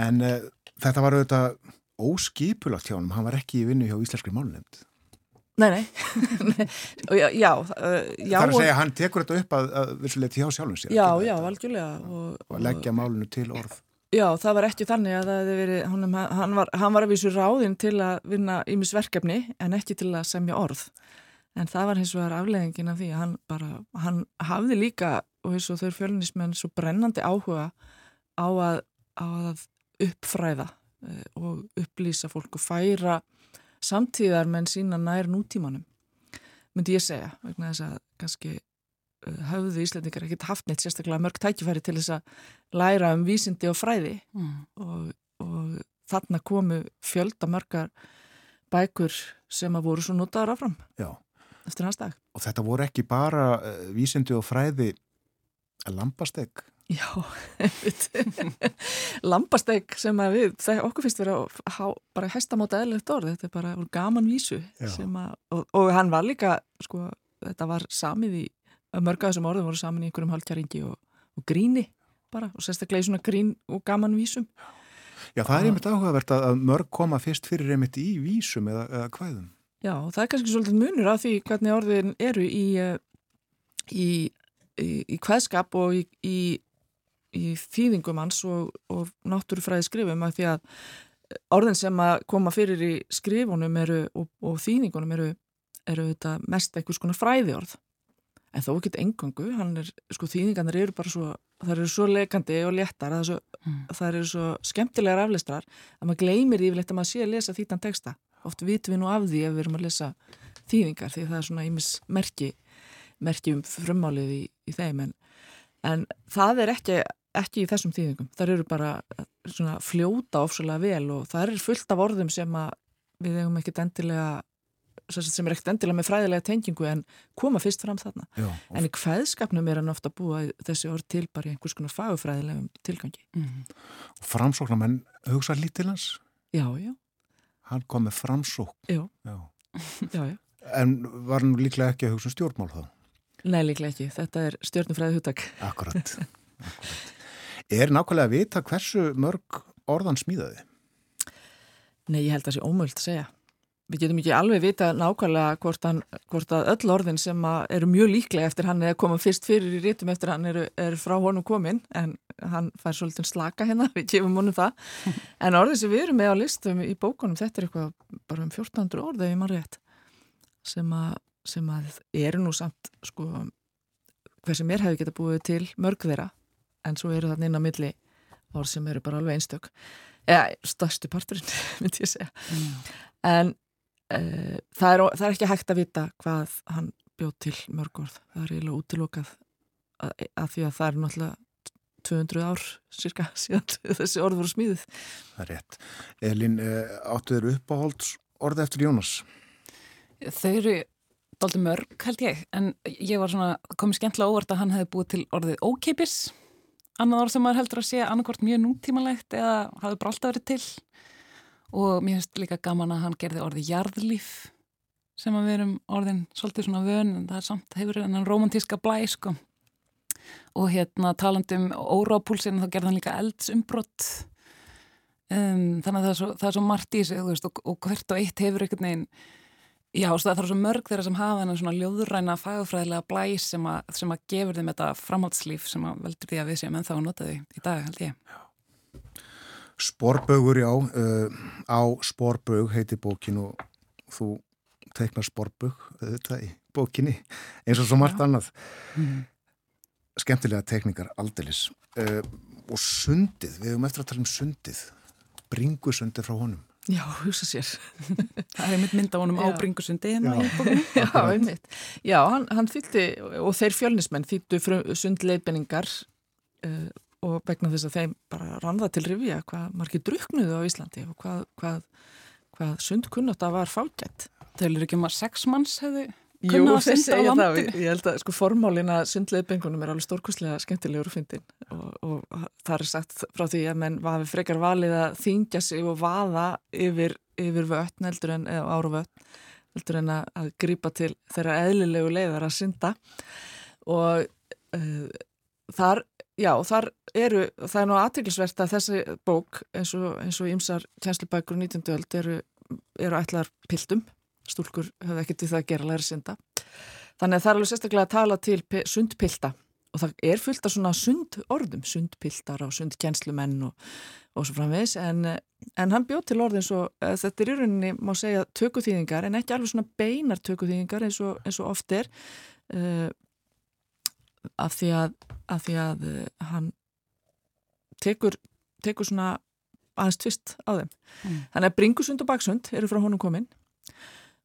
En uh, þetta var auðvitað óskipulagt hjá hann, hann var ekki í vinnu hjá Íslenskri málnefnd. Nei, nei, já, já, uh, já, Það er að segja hann tekur þetta upp að, að vissuleiti hjá sjálfum sér. já, já, algjörlega og, Og leggja málunu til orð. Já, það var ekki þannig að það hefði verið, honum, hann, var, hann var að vísu ráðinn til að vinna ímis verkefni en ekki til að semja orð. En það var hins vegar afleðingin af því að hann bara, hann hafði líka og eins og þau fjölnismenn svo brennandi áhuga á að, á að uppfræða og upplýsa fólk og færa samtíðar menn sína nær nútímanum, myndi ég segja, vegna þess að kannski eh, höfðu Íslandingar ekkert haft neitt sérstaklega mörg tækifæri til þess að læra um vísindi og fræði Mm. og, og þarna komu fjölda mörgar bækur sem að voru svo notaður áfram Já. eftir hans dag. Og þetta voru ekki bara uh, vísindi og fræði lambastegg. Já, einmitt. Lambasteg sem að við, það okkur finnst vera að há, bara hestamáta eðlilegt orð, þetta er bara gaman vísu að, og, og hann var líka, sko, þetta var samið í, mörg af þessum orðum voru samin í einhverjum hálkjaringi og, og gríni bara, og sérstaklega í svona grín og gaman vísum. Já, það er einmitt áhugavert að, að mörg koma fyrst fyrir einmitt í vísum eða, eða kvæðum. Já, og það er kannski svolítið munur af því hvernig orðin eru í, eh, í, í, kveðskap og í, í, þýðingum hans og, og náttúrufræði skrifum af því að orðin sem að koma fyrir í skrifunum eru, og, og þýðingunum eru, eru þetta mest einhvers konar fræði orð. En þó ekki engangu, er, sko þýðingarnir eru bara svo, það eru svo leikandi og léttar, það, er svo, Mm. það eru svo skemmtilegar aflistrar að maður gleymir yfirleitt að maður sé að lesa þýtan texta. Oft vitum við nú af því ef við erum að lesa þýðingar því það er svona ímis merki, merki um frummálið í, í þeim en, en það er ekki, ekki í þessum þýðingum. Það eru bara svona fljóta ofsalega vel og það er fullt af orðum sem að við eigum ekkert endilega sem sem er ekkert endilega með fræðilega tengingu en koma fyrst fram þarna. Já, En í kveðskapnum er hann ofta að búa þessi orð til bara í einhvers konar fagufræðilegum tilgangi. Mm. og framsóknarmenn hugsa lítil hans. Já, já, Hann kom með framsók. já, Já. já, já. En var nú líklega ekki að hugsa um stjórnmál þá? Nei, líklega ekki. Þetta er stjórnufræði hugtak. Akkurat. Akkurat. Er nákvæmlega að vita hversu mörg orðan smíðaði? Nei, ég held að það sé ómöld að segja. Við getum ekki alveg vita nákvæmlega hvort, hann, hvort að öll orðin sem eru mjög líklega eftir hann eða koma fyrst fyrir í rítum eftir hann eru, eru frá honum komin en hann fær svolítið slaka hérna, við gefum honum það. En orðin sem við erum með á listum í bókunum, þetta er eitthvað bara um 1400 orð ef ég maður rétt sem að, sem að eru nú samt sko hversi mér hefði geta búið til mörg þeirra en svo eru þarna inn á milli orð sem eru bara alveg einstök. Eða stærstu parturinn myndi ég segja. En uh, það, er, það er ekki hægt að vita hvað hann bjóð til mörg orð. Það er eiginlega útilokað að, að því að það er náttúrulega 200 ár cirka síðan þessi orð voru smíðið Það er rétt. Elin, eh, áttu þeir uppáhalds orði eftir Jónas? Þau eru dálítið mörg held ég, en ég var svona komið skemmtilega óvart að hann hefði búið til orðið ókeipis, annað orð sem maður heldur að sé annarkvort mjög nútímalegt eða hafði bara alltaf verið til. Og mér finnst líka gaman að hann gerði orðið jarðlíf sem að við erum orðin svolítið svona vön en það er samt hefur enn romantíska blæ sko. Og hérna talandi um órápúlsinu þá gerði hann líka eldsumbrott um, þannig að það er svo, það er svo margt í sig veist, og, og hvert og eitt hefur einhvern veginn Já, það er svo mörg þeirra sem hafa þennan svona ljóðræna fagafræðilega blæs sem, sem að gefur þeim þetta framhaldslíf sem að veldur því að við séum ennþá að nota því í dag, held ég. Sporbögur, já, uh, á Sporbög heiti bókin og þú teiknar Sporbög þetta í bókinni eins og svo margt annað. Skemmtilega teikningar aldeilis. Uh, og sundið, við höfum eftir að tala um sundið, bringusundið frá honum. Já, hugsa sér Það er mitt mynd á honum á Já. hérna Já. einmitt. Já, hann, hann þýtti og þeir fjölnismenn þýttu sundleifinningar uh, og vegna þess að þeim bara rann það til rifja hvað margir druknuðu á Íslandi og hvað, hvað, hvað sundkunnátt var fágætt. Þeir eru ekki um að sex manns hefðu Jú, að þeir segja það. Ég held að sko formálin að sundleifingunum er alveg stórkostlega skemmtilegur og fyndin og, og það er sagt frá því að menn hafi frekar valið að þingja sig og vaða yfir, yfir vötn heldur en, eða ára vötn heldur en að, að grípa til þeirra eðlilegu leiðar að synda og uh, þar, já, þar eru, það er nú aðteglisvert að þessi bók eins og, eins og ymsar kjenslubækur 19. öld eru, eru ætlar piltum, stúlkur höfðu ekkert við það að gera læri synda. Þannig að það er alveg sérstaklega að tala til sundpilta og það er fullt af svona sund orðum, sundpiltar og sundkjenslumenn og, og svo framvegs en, en hann bjóð til orðin svo, þetta er í rauninni má segja tökuþýðingar en ekki alveg svona beinar tökuþýðingar eins og, eins og oft er uh, af því að, af því að uh, hann tekur, tekur svona aðeins tvist á þeim. Mm. Þannig að bringusund og baksund eru frá honum komin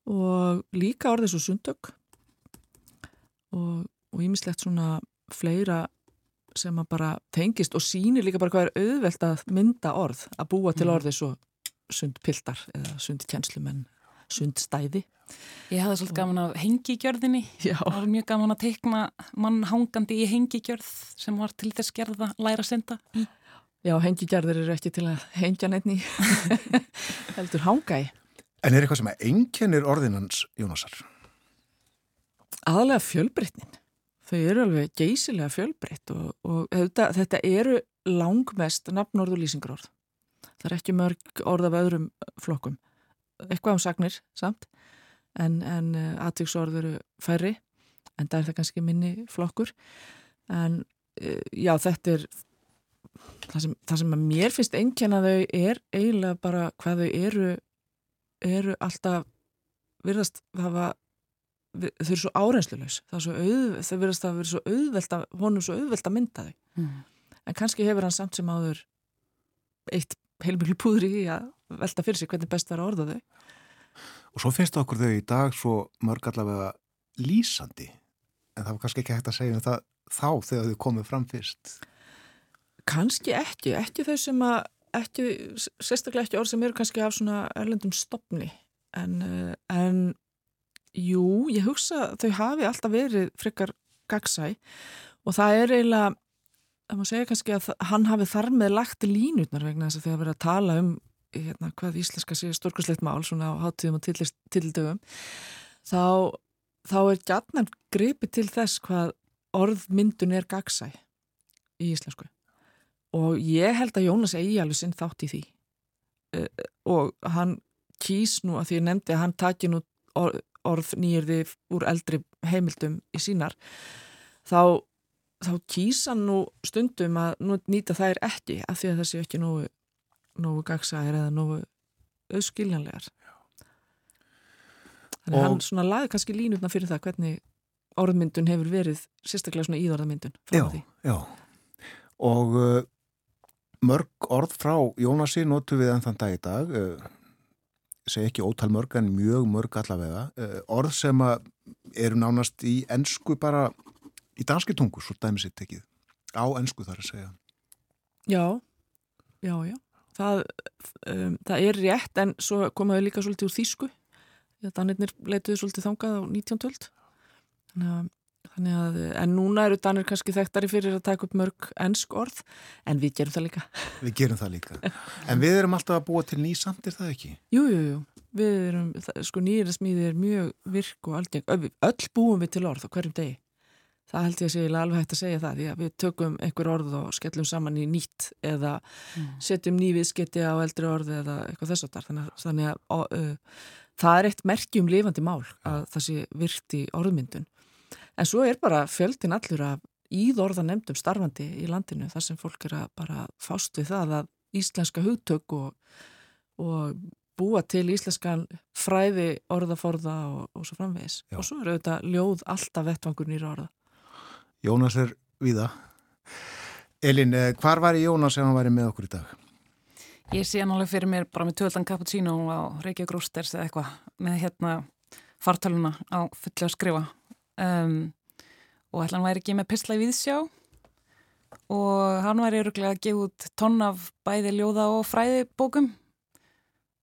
og líka orðið svo sundök og ímislegt svona fleira sem að bara tengist og sínir líka bara hvað er auðvelt að mynda orð að búa til mm. orðið svo sundpiltar eða sundkjenslumenn sundstæði Ég hafði svolítið gaman af hengigjörðinni það var mjög gaman að teikna mann hangandi í hengigjörð sem var til þess gerða læra senda Já, hengigjörður eru ekki til að hengja nefni heldur hanga í En er eitthvað sem að enginnir orðinans Jónasar? Aðalega fjölbreytnin. Þau eru alveg geysilega fjölbreytt og, og þetta, þetta eru langmest nafnorð og lýsingarorð það er ekki mörg orð af öðrum flokkum. Eitthvað um sagnir samt. En, en eh, aðtíksorð eru færri en það er það kannski minni flokkur. En eh, já þetta er það sem, það sem að mér finnst einnkjana þau er eiginlega bara hvað þau eru eru alltaf virðast hafa þau eru svo auð, þau verðast að vera svo auðvelt að honum svo auðvelt að mynda þau. Mm. en kannski hefur hann samt sem áður eitt heilmjölu púðri í að velta fyrir sig hvernig best verður að orða þau. Og svo finnst okkur þau í dag svo mörg allavega lýsandi. En það var kannski ekki hægt að segja um það þá þegar þau komið fram fyrst. Kannski ekki, ekki þau sem að ekki, sérstaklega ekki orð sem eru kannski af svona erlendum stopni en, eh, en Jú, ég hugsa þau hafi alltaf verið frekar gagsæ og það er eiginlega, það má segja kannski að hann hafi þar með lagt línutnar vegna þess að þegar verið að tala um hérna, hvað íslenska sé stórkurslegt mál svona á háttíðum og tildögum þá, þá er gætnan greipið til þess hvað orðmyndun er gagsæ í íslensku og ég held að Jónas eigi alveg sinn þátt í því. Uh, og hann kýs nú að því ég nefndi að hann taki nú orð nýjirði úr eldri heimildum í sínar þá, þá kýsa nú stundum að nýta þær ekki af því að það sé ekki nógu, nógu gagsæðir eða nógu auðskiljanlegar. Þannig hann svona laði kannski línutna fyrir það hvernig orðmyndun hefur verið sérstaklega svona íðorðamyndun Já, já. Og uh, mörg orð frá Jónasi notu við enn þann dag í dag uh, segi ekki ótal mörg en mjög mörg allavega eh, orð sem eru nánast í ennsku bara í danski tungu, svo dæmi sér tekið. Á ennsku þar að segja. Já, já, já. Það, um, það er rétt en svo komaðu líka svolítið úr þýsku. Danirnir leituðu svolítið þangað á 1912 þannig að Þannig að, en núna eru Danir kannski þekktari fyrir að taka upp mörg ennsk orð, en við gerum það líka. Við gerum það líka. En við erum alltaf að búa til nýsamt, er það ekki? Jú, jú, jú. Við erum, sko nýjirasmíði er mjög virk og aldrei, öll búum við til orð á hverjum degi. Það held ég að segja alveg hægt að segja það, því að við tökum einhver orð og skellum saman í nýtt eða mm. setjum nýviðsketti á eldri orð eða eitthvað þess að þar. Þannig, þannig að uh, það er eitt merkjum lifandi mál að það sé virkt í orðmyndun. En svo er bara fjöldin allur af íðorða nefndum starfandi í landinu þar sem fólk er að bara fást við það að íslenska hugtök og, og búa til íslenskan fræði orðaforða og, og svo framvegis. Já. Og svo eru þetta ljóð alltaf vettvangur nýra orða. Jónas er viða. Elin, eh, hvar var Jónas ef hann væri með okkur í dag? Ég sé hann alveg fyrir mér bara með töldan cappuccino á Reykjavík Rústers eða eitthvað með hérna fartöluna á fulli að skrifa um, og ætla hann væri ekki með pisla í viðsjá og hann væri öruglega að gefa út tonn af bæði ljóða og fræðibókum.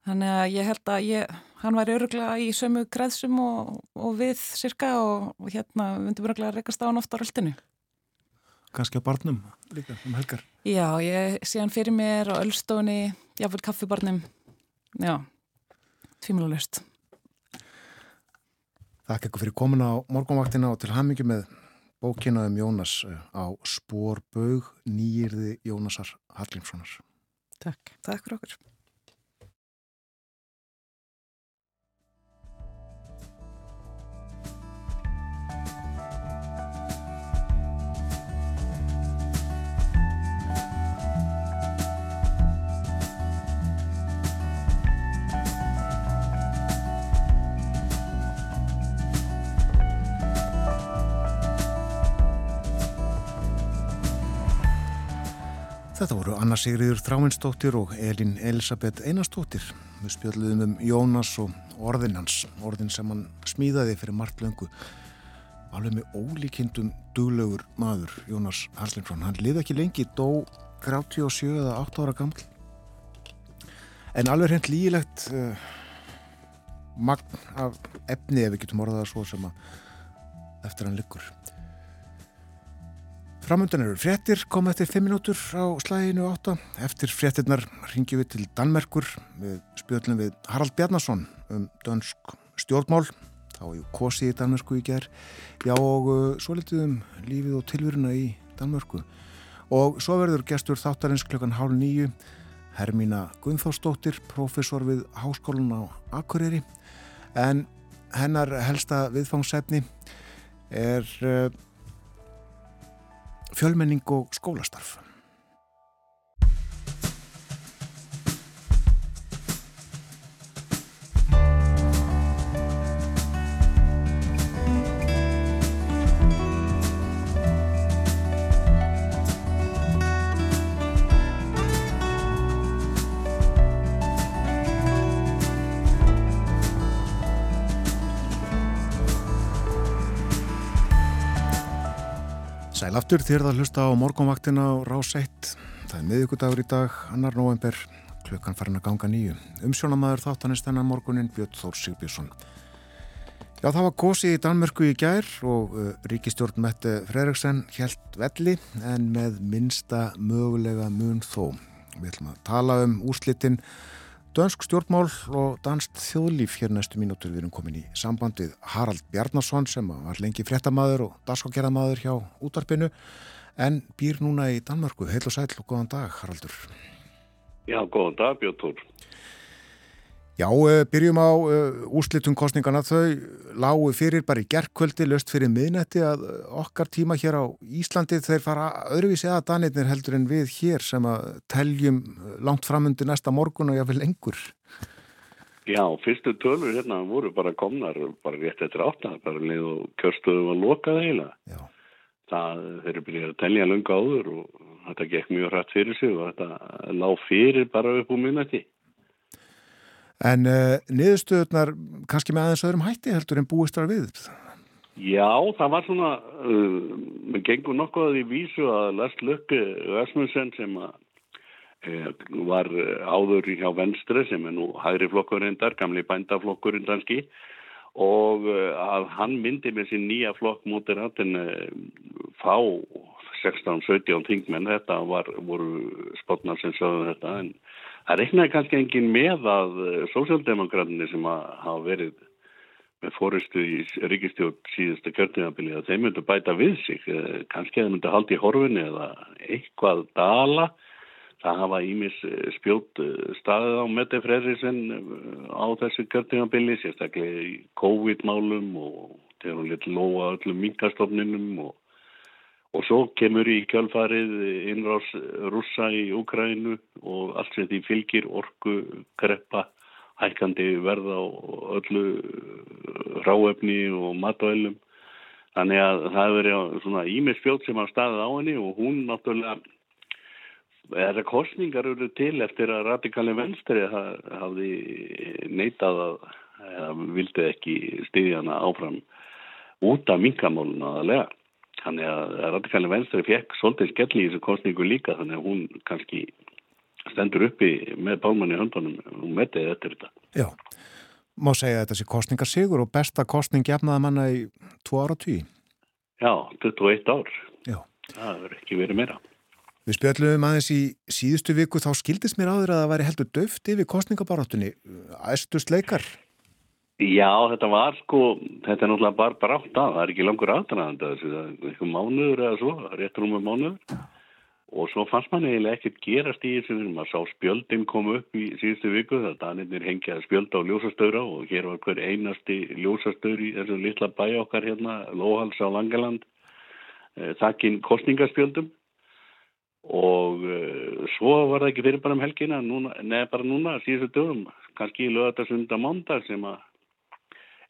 Þannig að ég held að ég, hann væri öruglega í sömu kreðsum og, og við cirka og, og hérna vundum öruglega að rekast á hann ofta á röldinu Kanski á barnum líka um helgar. Já, ég sé hann fyrir mér á öllstóni, jáfnveil kaffibarnum. Já, tvímjölulegst Þakka ykkur fyrir komin á morgunvaktina og til hamingi með bókina um Jónas eh, á Spórbaug nýjirði Jónasar Hallgrímssonar. Takk. Takk fyrir okkur. Þetta voru Anna Sigriður Þráinsdóttir og Elin Elisabeth Einarsdóttir. Við spjöldluðum um Jónas og orðin hans, orðin sem hann smíðaði fyrir margt löngu. Alveg með ólíkindum duglögur maður, Jónas Hallgrímsson. Hann liði ekki lengi, dó 37 eða 8 ára gaml. En alveg hreint lígilegt uh, magn af efni ef við getum orðaða svo sem að eftir hann liggur. Framöndan eru fréttir, kom eftir 5 minútur á slæginu 8. Eftir fréttirnar ringjum við til Danmerkur við spjöldum við Harald Bjarnason um dönsk stjórnmál. Þá er ju kosið í Danmörku í gerð. Já og uh, svo litið um lífið og tilvöruna í Danmörku. Og svo verður gestur þáttarins klukkan hálf nýju. Hermína Gunnþórsdóttir, professor við Háskólan á Akureyri. En hennar helsta viðfangsefni er... Fjölmenning og skólastarf. Sæl aftur þér að hlusta á morgunvaktina á Rás 1. Það er miðugudagur í dag, annar november, klukkan farin að ganga nýju. Umsjónamaður þáttanist þennan morgunin Björn Þór Sigbjörnsson. Já, það var gósi í Danmörku í gær og uh, ríkistjórn Mette Fredriksen helt velli en með minsta mögulega mun þó. Við ætlum að tala um úrslitin Dönsk stjórnmál og danst þjóðlíf hér næstu mínútur við erum komin í samband við Harald Bjarnason sem var lengi fréttamaður og dagskákjæðamaður hjá útarpinu en býr núna í Danmörku. Heil og sæl og góðan dag Haraldur. Já, góðan dag Björn Tór. Já, byrjum á úrslitum kostningana. Þau lágu fyrir bara í gerðkvöldi, löst fyrir miðnetti að okkar tíma hér á Íslandi þeir fara öðruvísi eða danirnir heldur en við hér sem að teljum langt framundi næsta morgun og jáfnvel lengur. Já, fyrstu tölur hérna voru bara komnar, bara rétt eftir átta, bara leið og kjörstöðu var lokað. Já. Það þeir eru byrjað að telja lunga áður og þetta gekk mjög hrætt fyrir sig og þetta lág fyrir bara upp úr miðnetti. En uh, niðurstöðunar kannski með aðeins öðrum hætti heldur en búist var við? Já, það var svona, uh, við gengum nokkuð að því vísu að Lars Lökke Ösmunsen sem að, uh, var áður hjá Venstre sem er nú hægri flokkurinn þar, gamli bændaflokkurinn danski og að hann myndi með sín nýja flokk mútið rættin fá 16-17 þingmenn, þetta var, voru spotnar sem sögðu þetta en Það reiknaði kannski engin með að sósjaldemokrátinni sem að hafa verið með fóristu í ríkistjórn síðustu kjörningabili að þeim myndu bæta við sig. Kannski að þeim myndu haldi í horfinni eða eitthvað dala. Það hafa ímis spjót staðið á Mette Frerisen á þessu kjörningabili, sérstaklega í COVID-málum og þegar hún lit loa öllum minkastofninum og Og svo kemur í kjálfarið innrás rússa í Úkrænu og allt sem því fylgir orku, kreppa, hækkandi verða og öllu ráefni og matvælum. Þannig að það verið svona ímisfjótt sem hafa staðið á henni og hún náttúrulega, eða kostningar eru til eftir að radikali venstri hafði neitað að, eða vildi ekki stiðja hana áfram út af minkamáluna aðalega. Þannig að radikali venstri fekk svolítið skelli í þessu kostningu líka þannig að hún kannski stendur uppi með bálmann í höndunum og metið eftir þetta. Já, má segja að þetta sé kostningarsigur og besta kostning gefnaða manna í tvo ára tíu. Já, 21 ár. Já. Það verður ekki verið meira. Við spjöldluðum aðeins í síðustu viku þá skildist mér áður að það væri heldur döft yfir kostningabarátunni. Æstust leikar? Já, þetta var sko, þetta er náttúrulega bara brátt að, það er ekki langur aðdraðandi þessu, það er eitthvað mánuður eða svo, rétt rúmur mánuður. Og svo fannst mann eiginlega ekkert gerast í þessu, maður sá spjöldin koma upp í síðustu viku, það danirnir hengjaði spjöld á ljósastöra og hér var hver einasti ljósastöður í þessu litla bæ okkar hérna, Lóhals á Langaland, eh, þakkinn kostningaspjöldum og uh, svo var það ekki fyrir bara um helgina, neða bara núna, síðustu dögum, kannski í lögatarsunda mándag sem að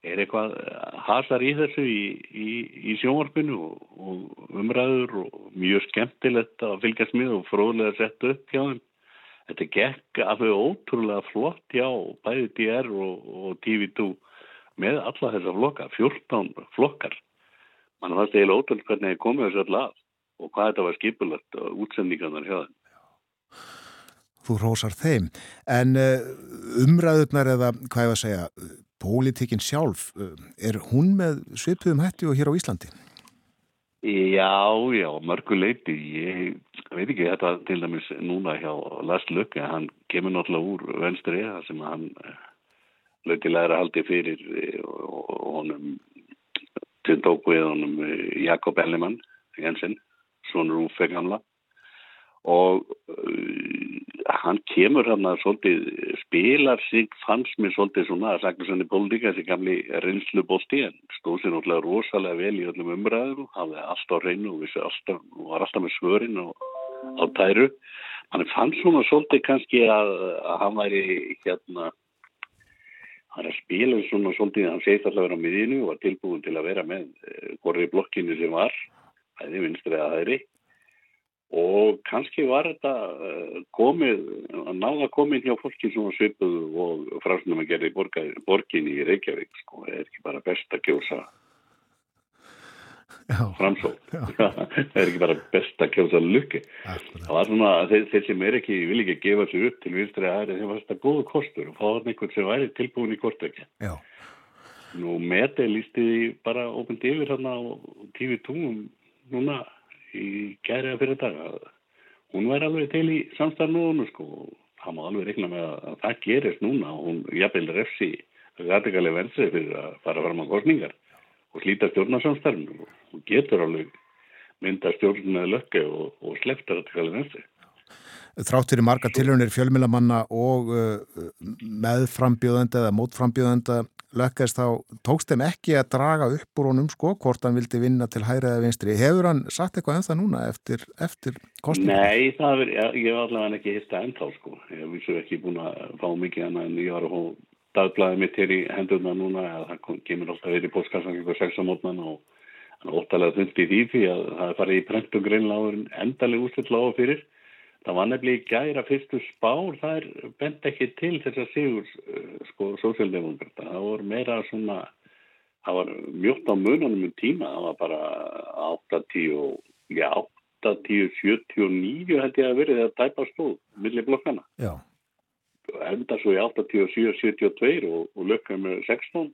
er eitthvað eh, hasar í þessu í, í, í sjónvarpinu og, og umræður og mjög skemmtilegt að fylgjast með og fróðlega að setja upp hjá þeim. Þetta gekk alveg ótrúlega flott hjá bæði DR og, og TV2 með alla þessa flokka, 14 flokkar. Man fannst eiginlega ótrúlega hvernig það komið þessu alltaf og hvað þetta var skipulagt og útsendingarnar hjá þeim. Þú rósar þeim, en uh, umræðurnar eða hvað ég var að segja, pólitikinn sjálf, uh, er hún með svipuðum hætti og hér á Íslandi? Já, já, mörguleiti. Ég veit ekki þetta til dæmis núna hjá Lars Lökke, hann kemur náttúrulega úr venstri það sem hann lögtilega er að haldi fyrir og honum tundók við honum Jakob Ellimann Jensen, svonur Úfe gamla og uh, hann kemur hann að svolítið spilar sig fannst mér svolítið svona að sagna svona í pólitíka þessi gamli reynslu bólti en stóð sér náttúrulega rosalega vel í öllum umræðum hafði allt á reynu og vissi alltaf og var alltaf með svörin og á tæru. Hann fann svona svolítið kannski að, að hann væri hérna hann er að spila svona svolítið hann segist alltaf að vera á miðinu og var tilbúin til að vera með hvorri blokkinu sem var er vinstrið að er og kannski var þetta komið, að náða komið hjá fólki sem var svipuð og frásnum að gera í borgin í Reykjavík sko, er ekki bara best að kjósa framsók það er ekki bara best að kjósa lukki það var svona, þeir, þeir sem er ekki vil ekki gefa sér upp til vinstri að það er þeim var þetta góðu kostur og fá einhvern sem væri tilbúin í kortökja nú metið lísti bara óbund yfir hérna á TV2 núna í gæri að fyrir dag að hún væri alveg til í samstarfnúðunu sko. Og það má alveg regna með að það gerist núna. Og hún jafnvel refsi radikalega vensi fyrir að fara fram á kostningar og slíta stjórnarsamstarfnu og getur alveg mynda stjórn með lökki og, og slefta radikalega vensi Þrátt fyrir marga tilhörnir fjölmjölamanna og uh, meðframbjóðenda eða mótframbjóðenda lökkast þá tókst þeim ekki að draga upp úr honum sko, hvort hann vildi vinna til hæra eða vinstri. Hefur hann sagt eitthvað ennþá núna eftir, eftir kostningum? Nei, það er, ég, hef allavega ekki hitt það ennþá sko. Ég hef vissu ekki búin að fá mikið annað en ég var að dagblæði mitt hér í hendurna núna að það kemur alltaf verið í postkassan eitthvað sexamótnan og hann óttalega þund í því því að það er farið í prentum greinláður endalega úslitt lága fyrir Það var nefnilega í gæra fyrstu spár, það er bent ekki til þess að sigur sko sósjaldemokrata. Það voru meira svona, það var mjögt á mununum um tíma, það var bara 8-10, já 8-10, 79 held ég að verið að tæpa stóð, millir blokkana. Já. Enda svo í 8-10, 72 og, og lökkaði með 16.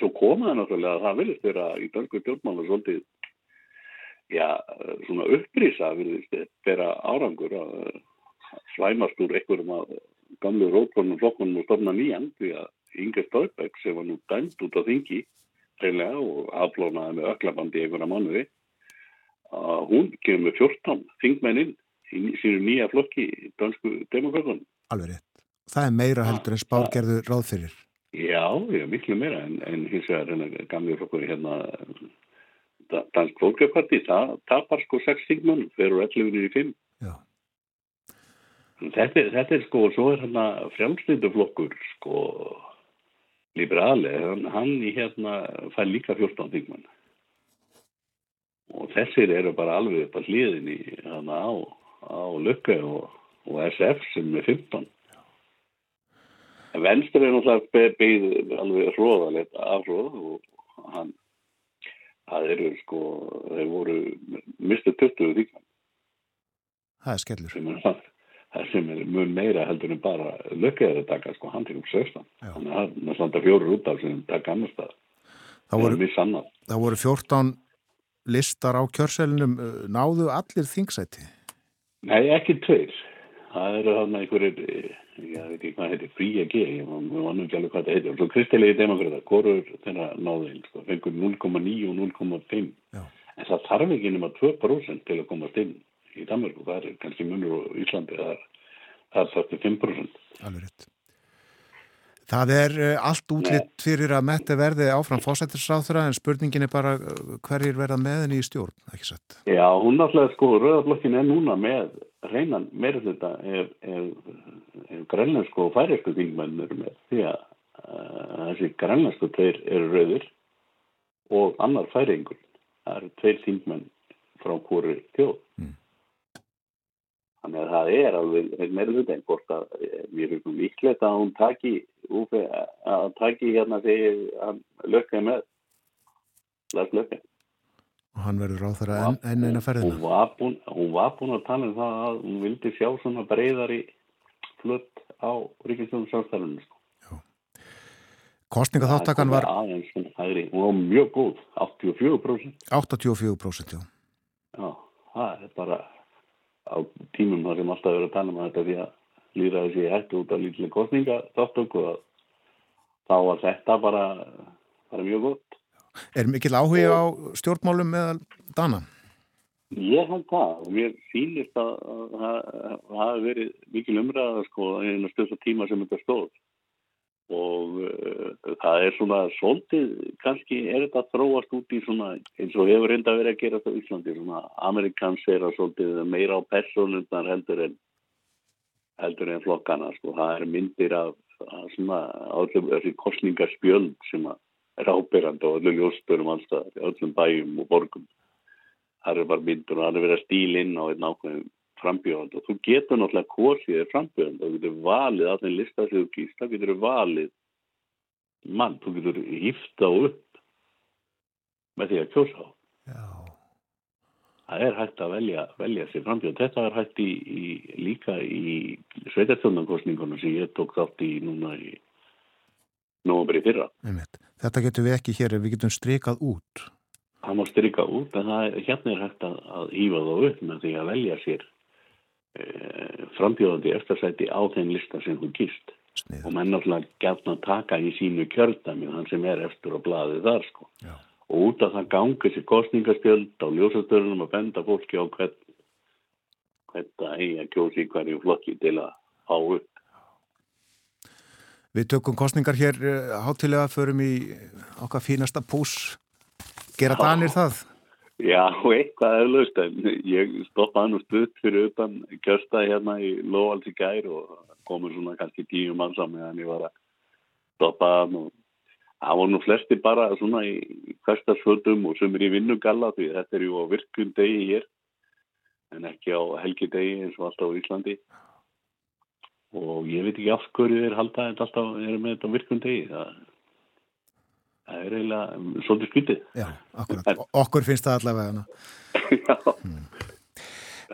Svo komaði náttúrulega að það vilist vera í döngu stjórnmála svolítið já, svona upprýsa bera árangur að slæmast úr einhverjum að gamlu rótkonum flokkunum og stofna nýjan því að Inge Staurbæk sem var nú dæmt út á þingi reynilega og aflónaði með öklabandi einhverja mánuði að hún kemur með 14 þingmenninn í sínu nýja flokki dansku demokratunum. Alveg rétt. Það er meira heldur en spárgerðu ráð fyrir. Já, já, miklu meira en, en hins vegar gamlu flokkur hérna Dansk Fólkjöparti, það tapar sko 6 þingmann, fyrir 11 í 5. Já. Þetta, þetta er sko, svo er hérna frjálslinduflokkur sko liberali, hann, hann hérna fær líka 14 þingmann. Og þessir eru bara alveg upp að hliðin í hérna á, á Lukka og, og SF sem er 15. Venstur er náttúrulega beigð alveg hróðalegt afhróð og hann það eru sko, þeir voru mistið 20 þingmann. Það er skellur. Sem er, það sem er mjög meira heldur en bara lökkaðið að taka, sko, hann til um 16. Þannig að það svona fjóru út af sem taka annar stað. Það voru, það voru 14 listar á kjörselinum, náðu allir þingsæti? Nei, ekki tveir. það eru hann einhverjir, ég veit ekki hvað heitir, frí að geða, ég var nú ekki alveg hvað þetta heitir. Og svo kristilegi demokrata, hvorur þeirra náðin, sko, fengur 0,9 og 0,5. En það þarf ekki nema 2% til að komast inn í Danmark og það er kannski munur á Íslandi, það er, er 45%. Alveg rétt. Það er uh, allt útlitt fyrir að Mette verði áfram fósættisráþra en spurningin er bara uh, hverjir verða með henni í stjórn, ekki sett? Já, hún náttúrulega sko, Rauðablokkin er núna með reynan meira þetta ef, ef, ef grænlensku og færiðsku þingmenn eru með því að uh, þessi grænlensku tveir eru rauðir og annar færiðingur. Það eru tveir þingmenn frá hverju þjóð. Mm. Þannig að það er alveg meira þetta en hvort að mér er um líklegt að hún taki, að taki hérna þegar hann lökkaði með Lars Lökkaði. Og hann verður á þeirra enn, enn eina ferðina. Hún var, búin, hún var búin að tala um það að hún vildi sjá svona breyðari flutt á Ríkistöðum samstæðunum. Sko. Kostninga þáttakann var... Aðeins, hægri, hún var mjög góð, 84%. 84% já. Já, það er bara á tímum þar sem alltaf verið að tala um þetta því að líra þessi hættu út af lítileg kostninga þáttöku að þá var þetta bara, bara mjög gott. Er mikill áhuga á stjórnmálum meðal Dana? Ég held það og mér sýnist að það hafi verið mikil umræða sko einu stöðs tíma sem þetta stóð og uh, það er svona svolítið, kannski er þetta að þróast út í svona eins og hefur reynda verið að gera þetta í Íslandi svona amerikans er að svolítið meira á personundar heldur en heldur en flokkana sko, það er myndir af, af svona öllum þessi kostningarspjöld sem er ábyrjandi og öllum ljósbörum allstað, öllum bæjum og borgum það er bara myndur og það er verið að stíla inn á einn ákveðum frambjöðand og þú getur náttúrulega kosið þér frambjöðand og þú getur valið að þeim lista sem þú kýrst, þá getur þú valið mann, þú getur hýfta upp með því að kjósa á. Já. Það er hægt að velja, velja sér frambjöðand. Þetta er hægt í, í, líka í sveitarstjónarkostningunum sem ég tók þátt í núna í nógumri fyrra. Einmitt. Þetta getur við ekki hér við getum strikað út. Það má strika út en það, hérna er hægt að, að hýfa þá upp með því að velja sér Eh, frambjóðandi eftirsæti á þeim lista sem hún kýrst og menn náttúrulega gætna að taka í sínu kjördami þann sem er eftir að blaði þar sko Já. og út af það gangi þessi kostningastjöld á ljósastörunum að benda fólki á hvern hvern að eiga kjósi hverju flokki til að há upp Við tökum kostningar hér eh, hátilega förum í okkar fínasta pús. Gera danir það? Já, eitthvað eflaust, en ég stoppaði nú stutt fyrir utan kjösta hérna í Lóvalds í gær og komur svona kannski tíu mann saman meðan ég var að stoppa hann og það voru nú flesti bara svona í hverstarsföldum og sem er í vinnugalla því þetta er ju á virkun degi hér en ekki á helgi degi eins og alltaf á Íslandi og ég veit ekki af hverju þeir halda þetta alltaf er með þetta virkun degi það það er eiginlega svolítið skvítið. Já, akkurat. Okkur finnst það allavega. Já. Hmm.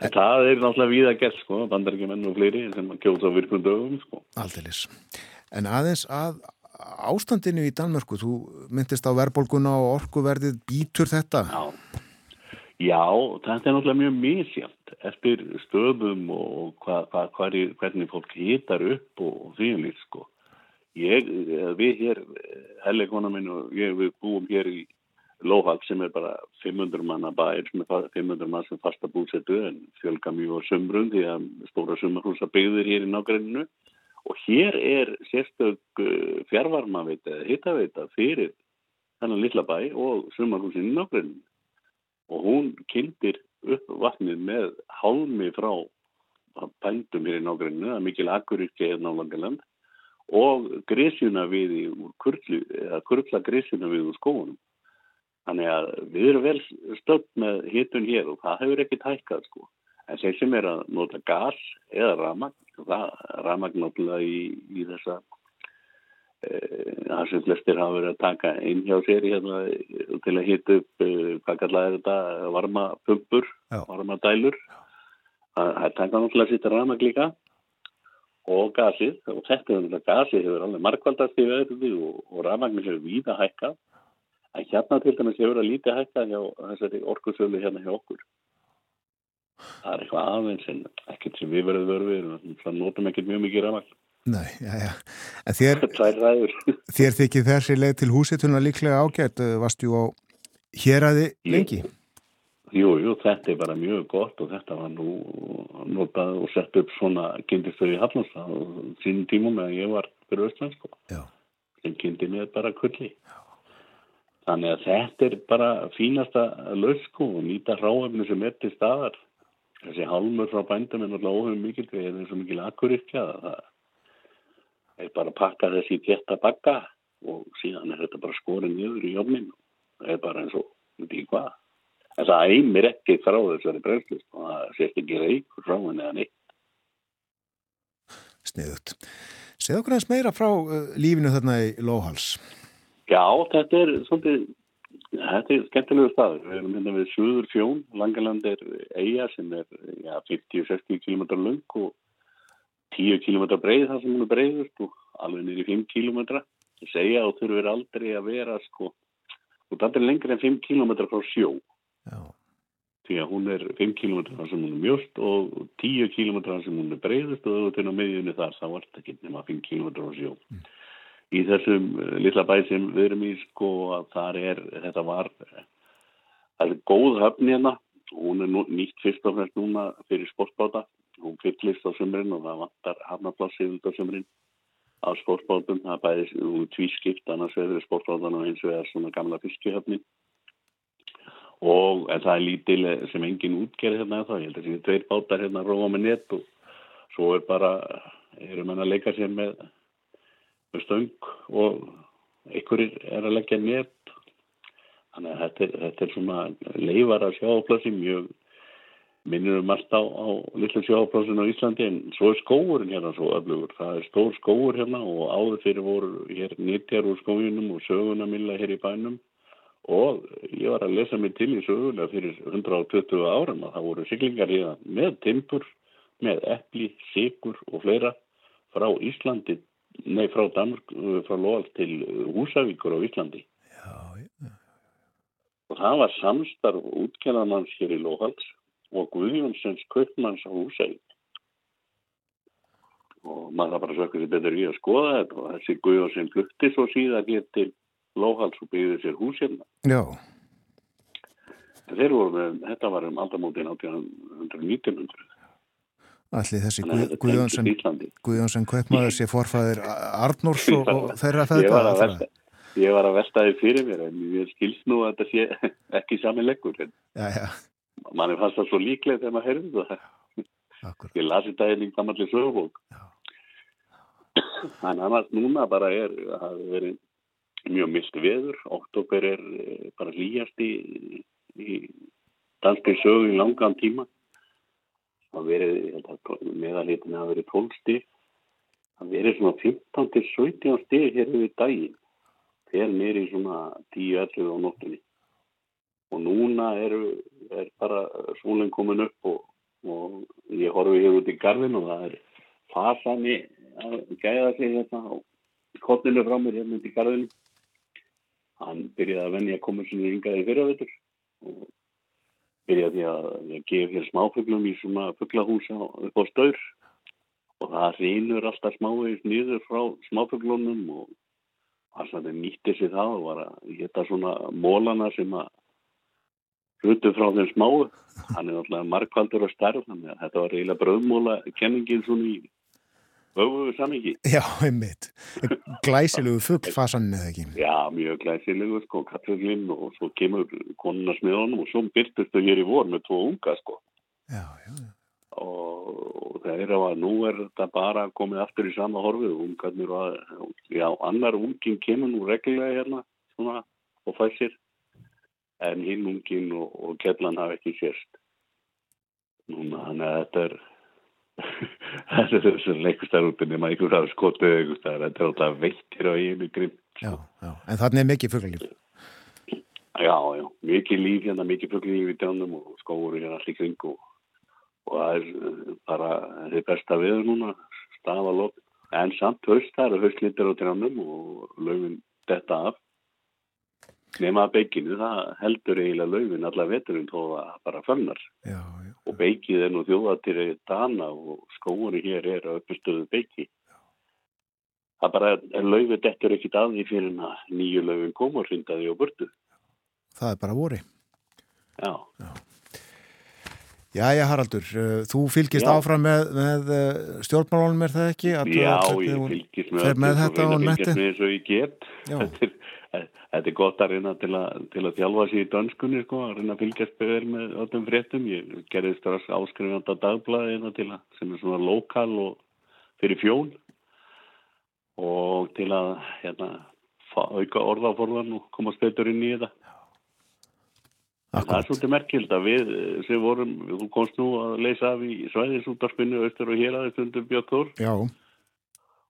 Það er náttúrulega víða gert, sko, bandarækjumenn og fleiri sem kjósa virkun dögum, sko. Aldeilis. En aðeins að ástandinu í Danmörku, þú myndist á verbolguna og orkuverðið, býtur þetta? Já. Já, þetta er náttúrulega mjög misjátt eftir stöðum og hva, hva, hva, hvernig fólk hitar upp og því um líkt, sko. Ég, við hér, hellegona minn og ég, við búum hér í Lóhald sem er bara 500 manna bæir, 500 mann sem fasta búsettu en fjölga mjög á sömbrun því að stóra sömurhúsa byggðir hér í nágræninu og hér er sérstök fjárvarmaveita eða hittaveita fyrir þennan lilla bæ og sömurhúsin í nágræninu og hún kynntir upp vatnið með hálmi frá bændum hér í nágræninu, það er mikil akkuríkja hérna á Langaland og grísjuna við úr kurlu, eða kurla grísjuna við úr skóunum. Þannig að við erum vel stöld með hitun hér og það hefur ekkert hækkað sko. En þeir sem er að nota gas eða ramagn, ramagn náttúrulega í, í þessa það e, sem flestir hafa verið að taka inn hjá sér hérna, til að hita upp, e, hvað kallaði þetta, varmapumpur, varmadælur. Það taka náttúrulega að sýta ramagn líka. Og gasið og þetta er þetta gasið hefur alveg markvaldast í veðrði og, og rafmagnir hefur víða hækkað. En hérna til dæmis hefur það lítið hækkað hjá þessari orkusölu hérna hjá okkur. Það er eitthvað aðeins en ekkert sem við verðum verið það notum ekkert mjög mikið rafmagn Nei, já, já. En þér, þér þykir þessi leið til húsituna líklega ágætt, eh, varst jú á héræði lengi? Jú, jú, þetta er bara mjög gott og þetta var nú notað og sett upp svona kynntistöð í Hafnarstað og sínum tímum meðan ég var fyrir Östland sko. Já. sem kynnti mér bara kulli. Þannig að þetta er bara fínasta sko og nýta ráefni sem er til staðar. Þessi halmur frá bændum er náttúrulega óhefum mikil við erum svo mikil akkuryrkja að það er bara að pakka þessi tétta bakka og síðan er þetta bara skorinn niður í jobnin það er bara eins og, veit ég hvað. En það æmir ekki frá þessari brennslist og það sést ekki reykur frá henni eða neitt. Sniðut. Segð okkur eins meira frá uh, lífinu þarna í Lóhals. Já, þetta er svolítið þetta er skemmtilegu staður. Við erum hérna við Suður Fjón. Langaland er eiga sem er já, 50-60 km lang og 10 km breið þar sem hún er breiðust og alveg niður í 5 km ég segja og þurfur aldrei að vera sko, og þetta er lengri en 5 km frá sjó. Já. því að hún er 5 km þar sem hún er mjöst og 10 km þar sem hún er breiðust og auðvitað inn á miðjunni þar þá var þetta ekki nema 5 km frá sjó. Í þessum eh, litla bæ sem við erum í sko að þar er þetta var það er góð höfn hérna. Hún er nú, nýtt fyrst og fremst núna fyrir sportbáta hún fyllist á sömurinn og það vantar hafnaplássið út á sömurinn á sportbátum, það er bæðis tvískipt annars veður sportbátan og eins vegar svona gamla fiskihöfnin. Og það er lítil sem engin útgerð hérna þá, ég held að það er tveir bátar hérna róa með net og svo er bara erum hann að leika sér með, með stöng og einhverjir er að leggja net. Þannig að þetta er, þetta er svona leifar að sjáplasi mjög minnir um allt á, á litlu sjáplásinu á Íslandi en svo er skóurinn hérna svo öflugur, það er stór skóur hérna og áður fyrir voru hér nýttjar úr skójunum og sögunamilla hér í bænum og ég var að lesa mig til í sögulega fyrir 120 árum að það voru siglingar hérna með timpur, með epli, sigur og fleira frá Íslandi, nei frá Danmark, frá Lóal til Húsavíkur á Íslandi. Já, já. Og það var samstarf útkennamanns hér í Lóhals og Guðjónsens kaupmanns á Húsavík. Og maður það bara sökkur sér betur í að skoða þetta og þessi Guðjónsson flutti svo síðan hér til Lóhals og byggði sér hús hérna. Já, þeir voru með, þetta var um aldamótin 1800-1900. allir þessi Guðjónsson. Guðjónsson kaupmaður sé forfæðir Arnórs og, og þeirra þetta. ég var að velta því fyrir mér en ég skilst nú að þetta sé ekki sami leggur. En Já, já, manni fannst það svo líklega þegar maður heyrði það. akkur. Ég lasi þetta inn í gammalli sögubók. En annars núna bara er, það hefur verið mjög milt veður. Oktober er eh, bara hlýjast í, í danski sögu í langan tíma. Það verið, held að verið 12 stig. Það verið svona 15 til 17 stig hér við daginn. Þeir nýri svona 10-11 á nóttunni. Og núna eru, er bara sólinn komin upp og, og ég horfi hér út í garðin og það er fasani að gæða sig hérna á kottinu frá mér hérna út í garðinu. Hann byrjaði að venja að koma sinni yngaði fyrravetur og byrjaði að ég gef hér smáfuglum í svona fuglahúsa upp á staur og það reynur alltaf smávegis niður frá smáfuglunum og hann svona nýtti sér það og var að geta svona mólana sem að hlutu frá þeim smáu hann er náttúrulega markvaldur og starf þannig að þetta var eiginlega bröðmóla kenningin svona í öfugu samingi Já, einmitt. Glæsilegu fuggfasann eða ekki. Já, mjög glæsilegu sko, kattfuglinn og svo kemur konuna smiðunum og svo byrtust þau hér í vor með tvo unga sko Já, já, já. og, það er að nú er þetta bara komið aftur í sama horfið ungarnir og að, já, annar ungin kemur nú reglulega hérna svona og fæsir en hinn ungin og, og kellan hafa ekki sérst núna þannig að þetta er þetta er þessu leikustar út en maður ykkur hafa leikustar þetta er alltaf veittir á einu grimm Já, já. En þannig er mikið fuglalíf. Já, já, mikið líf hérna, mikið fugglíf í tjónum og skóur hérna allir kring og, og það er eh, bara þið besta viður núna, stafalótt. En samt höst, það eru höstlítir á tjónum og lögum detta af. Nefna að beikinu, það heldur eiginlega laufin alla veturinn þó að bara fannar. Já, já. Og beikið er nú þjóðatir dana og skóunni hér er að uppstöðu beiki. Það bara er laufið dettur ekkit að því fyrir að nýju laufin koma og rindaði á burtu. Það er bara vori. Já. Jæja Haraldur, uh, þú fylgist Já. áfram með, með uh, stjórnmálunum er það ekki? Að Já, ég fylgist með með og þetta netti? og. Já. Þetta er, eh, þetta er gott að reyna til að, til að þjálfa sér í dönskunni, sko, að reyna að fylgjast vel með öllum fréttum. Ég gerði strax áskrifjanda dagblaði hérna til að, sem er svona lokal og fyrir fjón og til að hérna, auka orðaforðan og komast betur inn í þetta. Það er Akkurat. svolítið merkild að við sem vorum, þú komst nú að leysa af í svæðisútarspinnu austur og hér aðeins undir Björn Þór Já,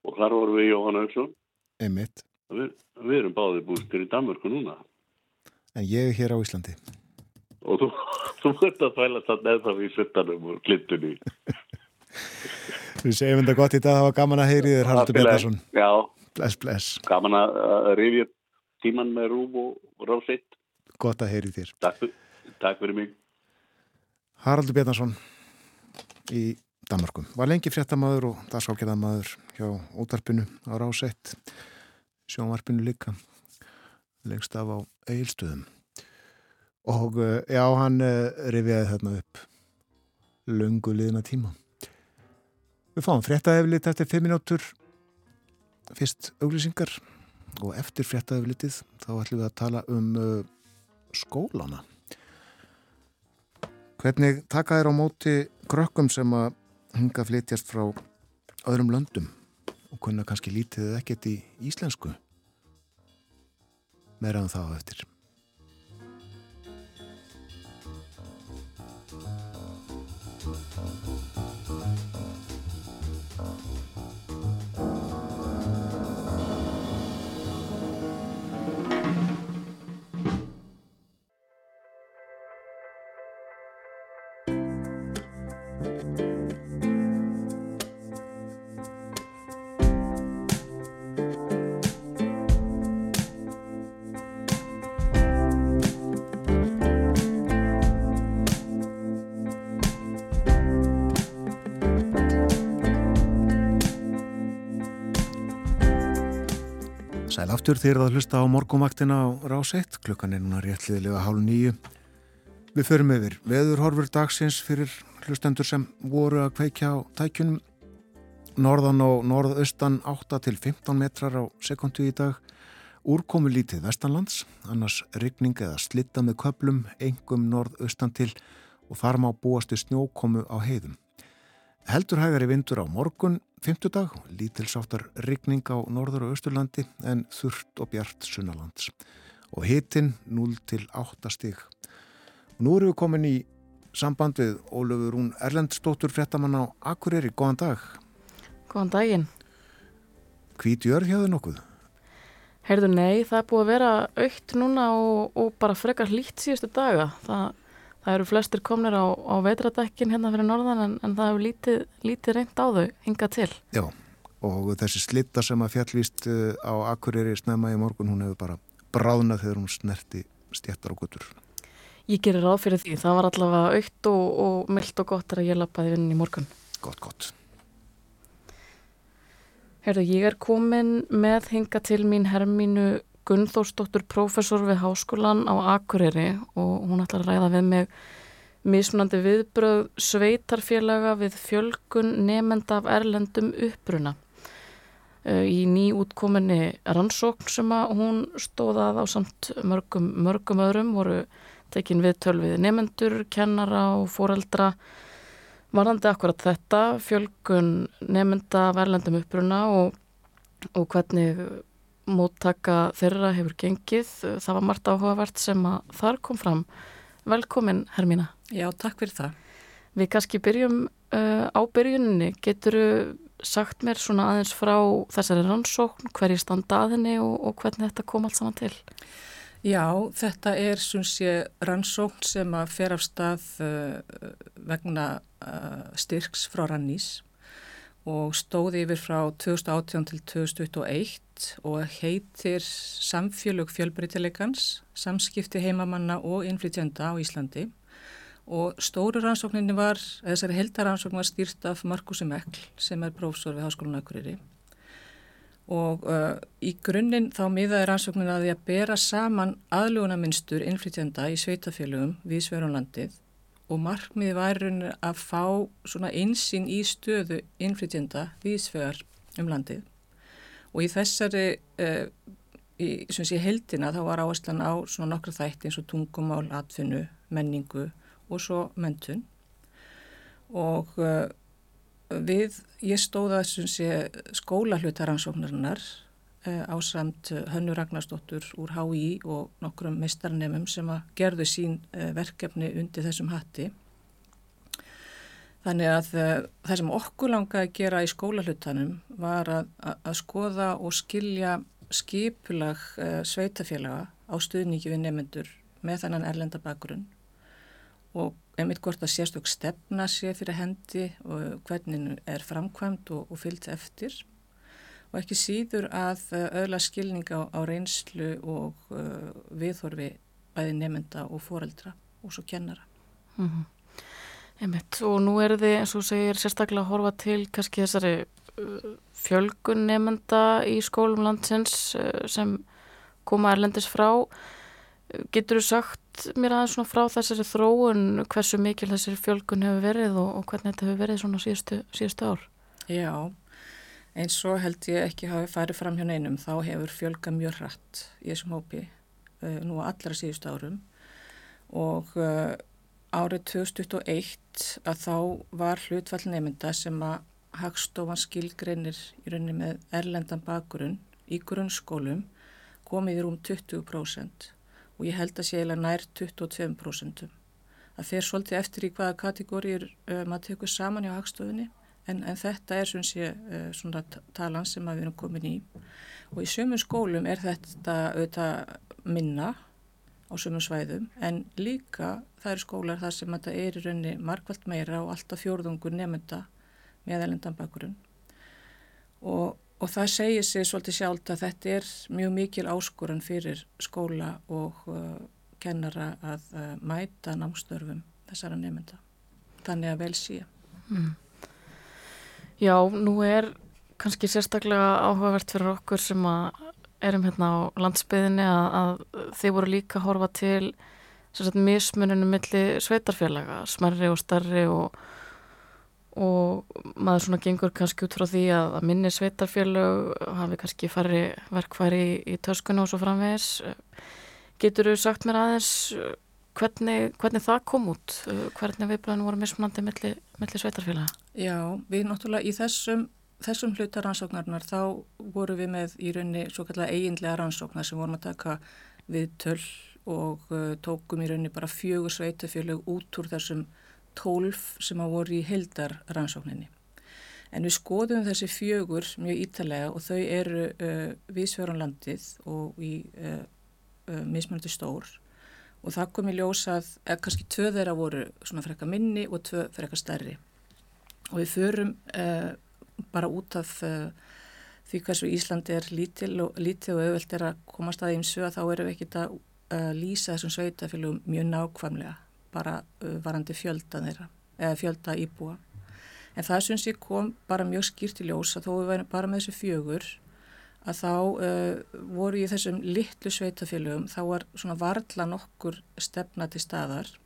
og þar vorum við Jóhann Hauksson. einmitt. Við, við erum báðið bústur í Danmörku núna En ég er hér á Íslandi. og þú, þú vart að þvæla það neða í suttanum og klittunni. Við segjum þetta gott í dag, það var gaman að heyri þér Haraldur Bjarnason. Já, Bless, bless. gaman að rifja tíman með rúm og, rásitt. Gott að heyri þér. Takk, takk fyrir mig. Haraldur Bjarnason í Danmarkum. Var lengi fréttamaður og dagsákjörðamaður hjá útarpinu á Rásett, sjónvarpinu líka, lengst af á eigilstöðum. Og eh, já, hann rifjaði þarna upp löngu liðina tíma. Við fáum fréttaeflit eftir 5 minútur, fyrst auglýsingar og eftir fréttaeflitið þá ætlum við að tala um uh, skólana. Hvernig taka þér á móti krökkum sem að hinga flytjast frá öðrum löndum og kunna kannski lítið eða ekkert í íslensku? Meira en það á eftir. Aftur þegar það hlusta á morgumvaktina á rás 1, klukkan er núna réttliðilega hálf nýju. Við förum yfir veðurhorfur dagsins fyrir hlustendur sem voru að kveikja á tækjunum. Norðan og norðaustan 8 til 15 metrar á sekundu í dag. Úrkomu lítið vestanlands, annars rigning eða slitta með köplum, engum norðaustan til og þar má búast í snjókomu á heiðum. Heldur hægari vindur á morgun, fymtudag, lítilsáttar rigning á norður og austurlandi en þurft og bjart sunnalands. Og hitin 0 til 8 stig. Nú erum við komin í samband við Ólöfur Rún Erlendstóttur fréttamann á Akureyri. Góðan dag. Góðan daginn. Hvít jörð hjá þið nokkuð? Heyrðu nei, það er búið að vera aukt núna og, og bara frekar hlýtt síðustu daga. Það, það eru flestir komnir á, á veitradekkin hérna fyrir norðan en, en það hefur lítið, lítið reynd á þau hingað til. Já, og þessi slitta sem að fjallvíst uh, á Akureyri snemma í morgun, hún hefur bara bráðnað þegar hún snerti stjættar og guttur. Ég gerir ráð fyrir því. Það var allavega aukt og, og myllt og gott er að ég lappaði vinnin í morgun. Gott, gott. Heyrðu, ég er komin með hinga til mín Hermínu Gunnþórsdóttur prófessor við Háskólan á Akureyri og hún ætlar að ræða við mig mismunandi viðbröð sveitarfélaga við fjölgun nefnda af erlendum uppruna. Í nýútkominni rannsókn sem að hún stóðað á samt mörgum, mörgum öðrum voru tekin við tölvið nefnendur, kennara og foreldra varðandi akkurat þetta, fjölgun nefnda af erlendum uppruna og, og hvernig móttaka þeirra hefur gengið. Það var margt áhugavert sem að þar kom fram. Velkomin, Hermína. Já, takk fyrir það. Við kannski byrjum uh, á byrjuninni. Getur sagt mér svona aðeins frá þessari rannsókn, hverju standa að henni og, og hvernig þetta kom allt saman til? Já, þetta er sé, rannsókn sem að fer af stað uh, vegna uh, styrks frá Rannís og stóði yfir frá 2018 til 2021 og heitir Samfélög fjölbreytileikans, samskipti heimamanna og innflytjenda á Íslandi. Og stóru rannsókninni var, þessari heldarannsókn var stýrt af Markusi Mekl sem er prófsor við Háskólan Akureyri. Og uh, í grunninn þá miðaði rannsóknin að því að bera saman aðlugunarmynstur innflytjenda í sveitafélögum við Sverunlandið og markmiði væri að fá svona einsinn í stöðu innflytjenda við Svegar um landið. Og í þessari uh, í, í heldina þá var áherslan á svona nokkru þætti eins og tungumál, atfinnu, menningu og svo mentun og uh, við, ég stóða skóla hlutaransóknarinnar uh, á samt Hönnu Ragnarsdóttur úr HÍ og nokkrum meistarnemum sem að gerðu sín uh, verkefni undir þessum hatti. Þannig að það sem okkur langaði að gera í skólahlutanum var að, að, skoða og skilja skipulag sveitafélaga á stuðningi við nefnendur með þannan erlenda bakgrunn og einmitt hvort að sérstök stefna sé fyrir hendi og hvernig er framkvæmt og, og fyllt eftir og ekki síður að öðla eh, skilninga á, á reynslu og uh, viðhorfi bæði nefnda og foreldra og svo kennara. Mm -hmm. Einmitt og nú er þið eins og segir sérstaklega að horfa til kannski þessari uh, fjölgun nefnda í skólum landsins uh, sem koma erlendis frá. Getur þú sagt mér aðeins svona frá þessari þróun hversu mikil þessari fjölgun hefur verið og, og hvernig þetta hefur verið svona síðustu, síðustu ár? Já, eins og held ég ekki hafi farið fram hjá neinum þá hefur fjölga mjög hratt í þessum hópi uh, nú allra síðustu árum og uh, árið 2021 að þá var hlutfall nefnda sem að Hagstofan skilgreinir í rauninni með erlendan bakgrunn í grunnskólum komið í rúm 20% og ég held að sé eiginlega nær 22%. Það fer svolítið eftir í hvaða kategóriður uh, maður tekur saman hjá hagstofunni en, en þetta er svona, sé, svona talan sem við erum komin í og í sömum skólum er þetta auðvitað minna á sömum svæðum en líka það eru skólar þar sem þetta er í raunni markvælt meira og alltaf fjórðungur nefnda með elendan bakurinn og Og það segir sig svolítið sjálft að þetta er mjög mikil áskorun fyrir skóla og uh, kennara að uh, mæta námstörfum þessara nefnda. Þannig að vel sé. Mm. Já, nú er kannski sérstaklega áhugavert fyrir okkur sem erum hérna á landsbyðinni að, að þeir voru líka að horfa til mismuninu milli sveitarfélaga, smerri og starri og og maður svona gengur kannski út frá því að, að minni sveitarfélög hafi kannski fari verkfæri í, í töskuna og svo framvegis. Getur þú sagt mér aðeins hvernig, hvernig það kom út hvernig viðbröðinu voru mismunandi milli, milli sveitarfélaga? Já, við náttúrulega í þessum, þessum hluta rannsóknarnar þá voru við með í raunni svo kallega eiginlega rannsóknar sem vorum að taka við töl og uh, tókum í raunni bara fjögur sveitarfélög út úr þessum tólf sem að voru í heldar rannsókninni. En við skoðum þessi fjögur mjög ítalega og þau eru uh, viðsverðanlandið og í uh, uh, mismunandi stór og það kom í ljósað, eða kannski tvö þeirra voru svona frekka minni og tvö frekka stærri. Og við förum uh, bara út af uh, því hversu Íslandi er lítil og, lítil og auðvelt er að komast að ímsu að þá erum við ekkit að uh, lýsa þessum sveitafélugum mjög nákvæmlega bara varandi fjölda þeirra, eða fjölda íbúa. En það syns ég kom bara mjög skýrt í ljós að þó við værum bara með þessu fjögur að þá uh, voru í þessum litlu sveitafélögum, þá var svona varðla nokkur stefna til staðar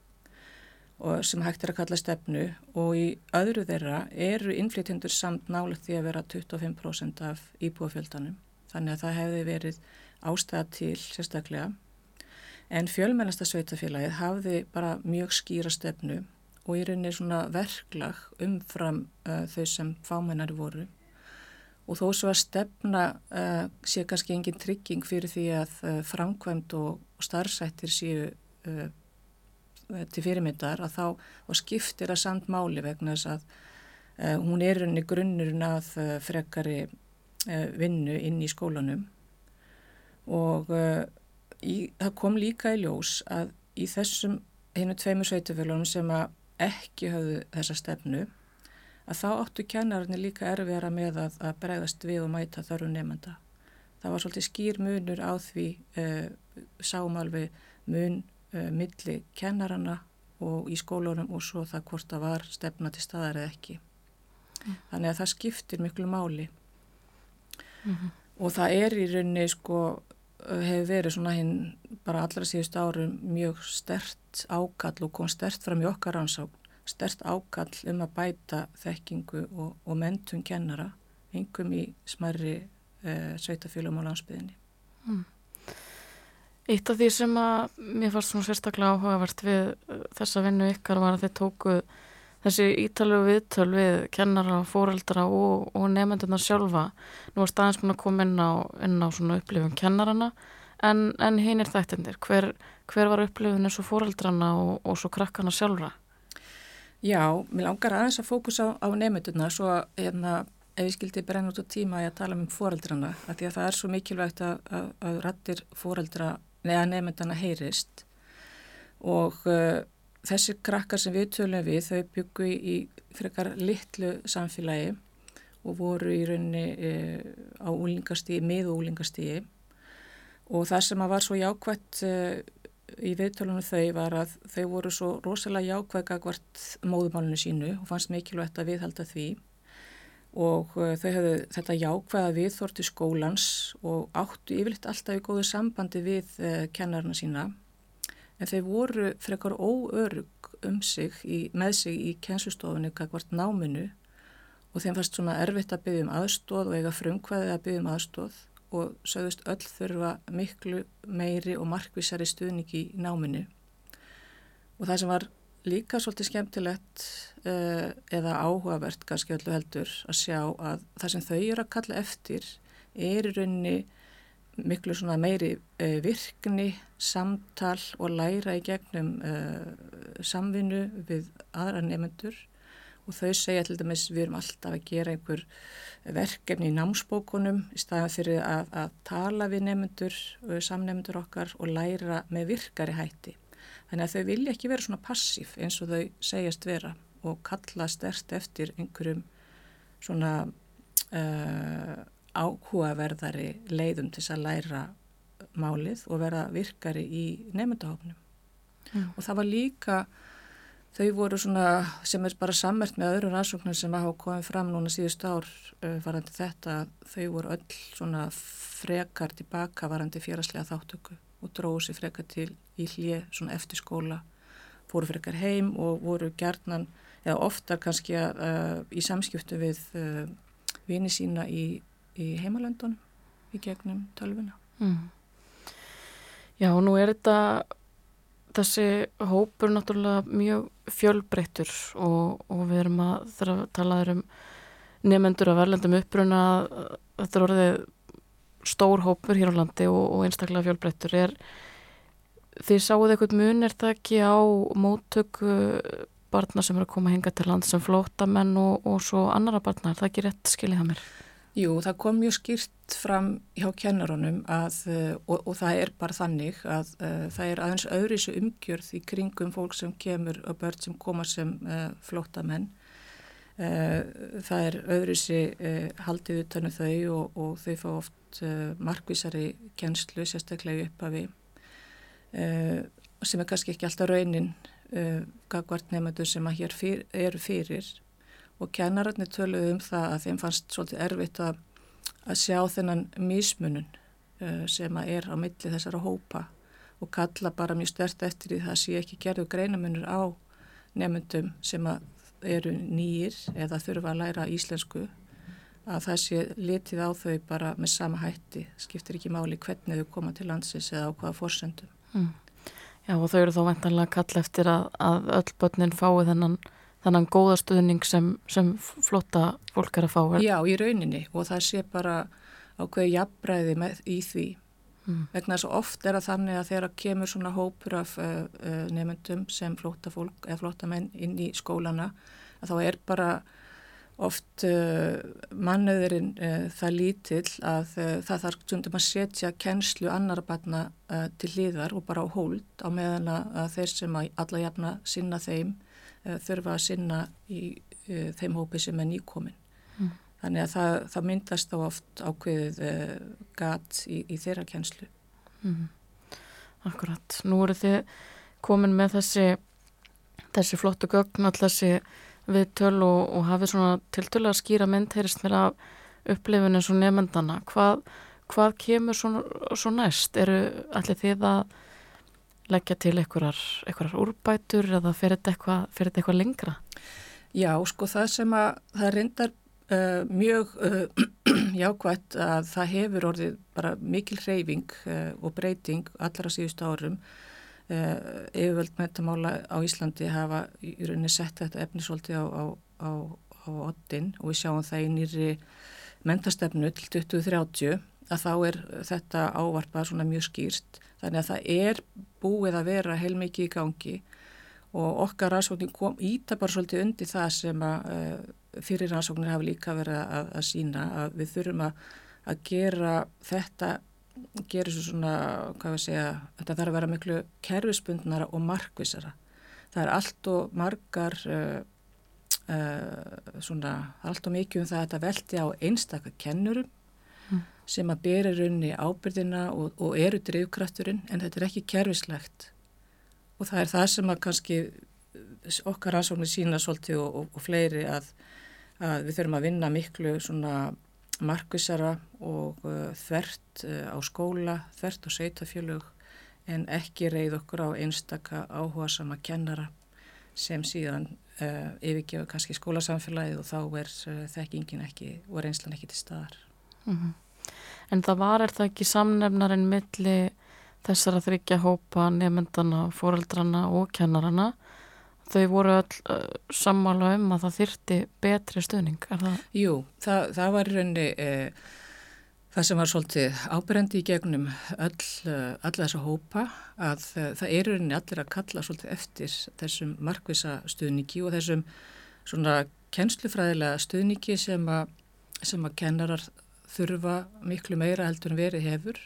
sem hægt er að kalla stefnu og í öðru þeirra eru innflytjendur samt nálega því að vera 25% af íbúafjöldanum. Þannig að það hefði verið ástæða til sérstaklega En fjölmennasta sveitafélagið hafði bara mjög skýra stefnu og í rauninni svona verklag umfram uh, þau sem fámennari voru. Og þó svo að stefna uh, sé kannski engin trygging fyrir því að uh, framkvæmt og starfsættir séu uh, til fyrirmyndar að þá og skiptir að samt máli vegna þess að hún er rauninni grunnurinn að frekari vinnu inn í skólanum. Og í, það kom líka í ljós að í þessum hennu tveimur sveitufélunum sem að ekki höfðu þessa stefnu að þá áttu kennararnir líka erfiðara með að, að bregðast við og mæta þörfu nefnda. Það var svolítið skýr munur á því uh, sáum alveg mun uh, milli kennarana og í skólunum og svo það hvort það var stefna til staðar eða ekki. Mm. Þannig að það skiptir miklu máli mm -hmm. og það er í rauninni sko hefur verið svona hinn bara allra síðust árum mjög stert ákall og kom stert fram í okkar ansák stert ákall um að bæta þekkingu og, og mentun kennara engum í smarri eh, sveitafélum á landsbyðinni. Mm. Eitt af því sem að mér fannst svona sérstaklega áhugavert við eh, þessa vinnu ykkar var að þið tóku þessi ítalu viðtöl við kennara, fóreldra og, og nefndurna sjálfa. Nú er staðins búin að koma inn á, inn á svona upplifum kennarana en, en hinn er þættindir. Hver, hver var upplifun eins og fóreldrana og, og svo krakkana sjálfra? Já, mér langar aðeins að fókusa á, á nefndurna svo að hérna, ef ég skildi brenna út á tíma að ég tala um fóreldrana að því að það er svo mikilvægt að, að, að rattir fóreldra neða nefndana heyrist. Og uh, þessi krakkar sem við tölum við þau byggu í frekar litlu samfélagi og voru í raunni uh, á úlingastíði, miðu úlingastíði og það sem að var svo jákvæmt uh, í viðtölunum þau var að þau voru svo rosalega jákvæða hvert móðumálunu sínu og fannst mikilvægt að viðhalda því. Og uh, þau hefðu þetta jákvæða viðþorti skólans og áttu yfirleitt alltaf í góðu sambandi við uh, kennarna sína. En þau voru frekar óörug um sig í, með sig í kennslustofunni hvert náminu og þeim fannst svona erfitt að byggja um aðstóð og eiga frumkvæði að byggja um aðstóð og sögðust öll þurfa miklu meiri og markvísari stuðningi í náminu. Og það sem var líka svolítið skemmtilegt uh, eða áhugavert kannski öllu heldur að sjá að það sem þau eru að kalla eftir er í rauninni miklu meiri uh, virkni, samtal og læra í gegnum uh, samvinnu við aðra nefnendur og þau segja til dæmis við erum alltaf að gera einhver verkefni í námsbókunum í staðan fyrir að, að tala við nefnendur, samnefnendur okkar og læra með virkari hætti. Þannig að þau vilja ekki vera svona passíf eins og þau segjast vera og kalla stert eftir einhverjum svona uh, áhugaverðari leiðum til að læra málið og vera virkari í nefndahofnum. Mm. Og það var líka Þau voru svona sem er bara sammert með öðru rannsóknum sem hafa komið fram núna síðust ár uh, varandi þetta. Þau voru öll svona frekar tilbaka varandi fjáraslega þáttöku og dróðu sér frekar til í hlið svona eftir skóla. Fóru frekar heim og voru gerðnan eða oftar kannski uh, í samskiptu við uh, vini sína í, í heimalöndunum í gegnum tölvuna. Mm. Já, nú er þetta þessi hópur náttúrulega mjög fjölbreyttur og, og við erum að þarf að tala um nefnendur af verðlendum uppruna þetta er orðið stór hópur hér á landi og, og einstaklega fjölbreyttur er því sáuð eitthvað mun er það ekki á móttöku barna sem eru að koma að hinga til land sem flótamenn og, og svo annara barna, er það ekki rétt skiljið það mér? Jú, það kom mjög skýrt fram hjá kennarunum að, eh, og, og það er bara þannig að uh, það er aðeins öðriðsu umgjörð í kringum fólk sem kemur og börn sem koma sem uh, flótamenn. Uh, það er öðriðsi haldið utan um þau og, og þau fá oft markvísari kennslu, sérstaklega upp af við, sem er kannski ekki alltaf raunin gagvart nefnendur sem að hér fyr, eru fyrir og kennararnir töluðu um það að þeim fannst svolítið erfitt að, að sjá þennan mísmunun uh, sem að er á milli þessara hópa og kalla bara mjög stert eftir því það sé ekki gerðu greinamunur á nefnundum sem að eru nýjir eða þurfa að læra íslensku að það sé litið á þau bara með sama hætti, skiptir ekki máli hvernig þau koma til landsins eða á hvaða fórsendum. Mm. Já og þau eru þá vantanlega að kalla eftir að, að öll börnin fái þennan þannan góða stuðning sem, sem flotta fólk er að fá. Já, í rauninni og það sé bara ákveði jafnbræði með, í því. Mm. Vegna þess að oft er að þannig að þegar kemur svona hópur af uh, uh, nefndum sem flotta fólk eða flotta menn inn í skólana að þá er bara oft uh, mannöðurinn það lítill að það þarf stundum að setja kennslu annara barna til liðar og bara á hold á meðan að þeir sem að alla jafna sinna þeim Eh, þurfa að sinna í uh, þeim hópi sem er nýkomin. Mm. Þannig að það, það myndast á oft ákveðið uh, gat í, í þeirra kjenslu. Mm. Akkurat. Nú eru þið komin með þessi, þessi flottu gögn, all þessi viðtöl og, og hafið svona tiltölu að skýra mynd, heyrist mér af upplifinu og nefndana. Hvað, hvað kemur svo, svo næst? Eru allir þið að leggja til einhverjar úrbætur eða fer þetta eitthvað eitthva lengra? Já, sko það sem að það reyndar uh, mjög uh, jákvæmt að það hefur orðið bara mikil hreyfing uh, og breyting allra síðustu árum yfirvöld metamála á Íslandi hafa í rauninni sett þetta efnisóldi á, á, á, á oddin og við sjáum það í nýri mentastefnu til 2030 að þá er þetta ávarpað svona mjög skýrst þannig að það er búið að vera heilmikið í gangi og okkar rannsóknir kom íta bara svolítið undir það sem að uh, fyrir rannsóknir hafa líka verið að, að sína að við þurfum að, að gera þetta, gera svo svona, hvað við segja, þetta þarf að vera miklu kerfispundnara og markvisara. Það er allt og margar, uh, uh, svona, allt og mikið um það að þetta velti á einstakar kennurum. Sem að bera raunni ábyrðina og, og eru drivkrafturinn en þetta er ekki kerfislegt og það er það sem að kannski okkar aðsóknir sína svolítið og, og, og fleiri að, að við þurfum að vinna miklu svona markvisara og uh, þvert uh, á skóla, þvert á seitafjölug en ekki reyð okkur á einstaka áhuga sama kennara sem síðan uh, yfirgefa kannski skólasamfélagið og þá er uh, þekkingin ekki og reynslan ekki til staðar. Mm -hmm. En það var er það ekki samnefnarinn milli þessar að þryggja hópa nefndana, fóreldrana og kennarana þau voru all uh, sammála um að það þyrti betri stuðning, er það? Jú, það, það var í rauninni eh, það sem var svolítið áberendi í gegnum öll, alla þessa hópa að það er í rauninni allir að kalla svolítið eftir þessum markvisa stuðningi og þessum svona kennslufræðilega stuðningi sem að, sem að kennarar þurfa miklu meira heldur en verið hefur.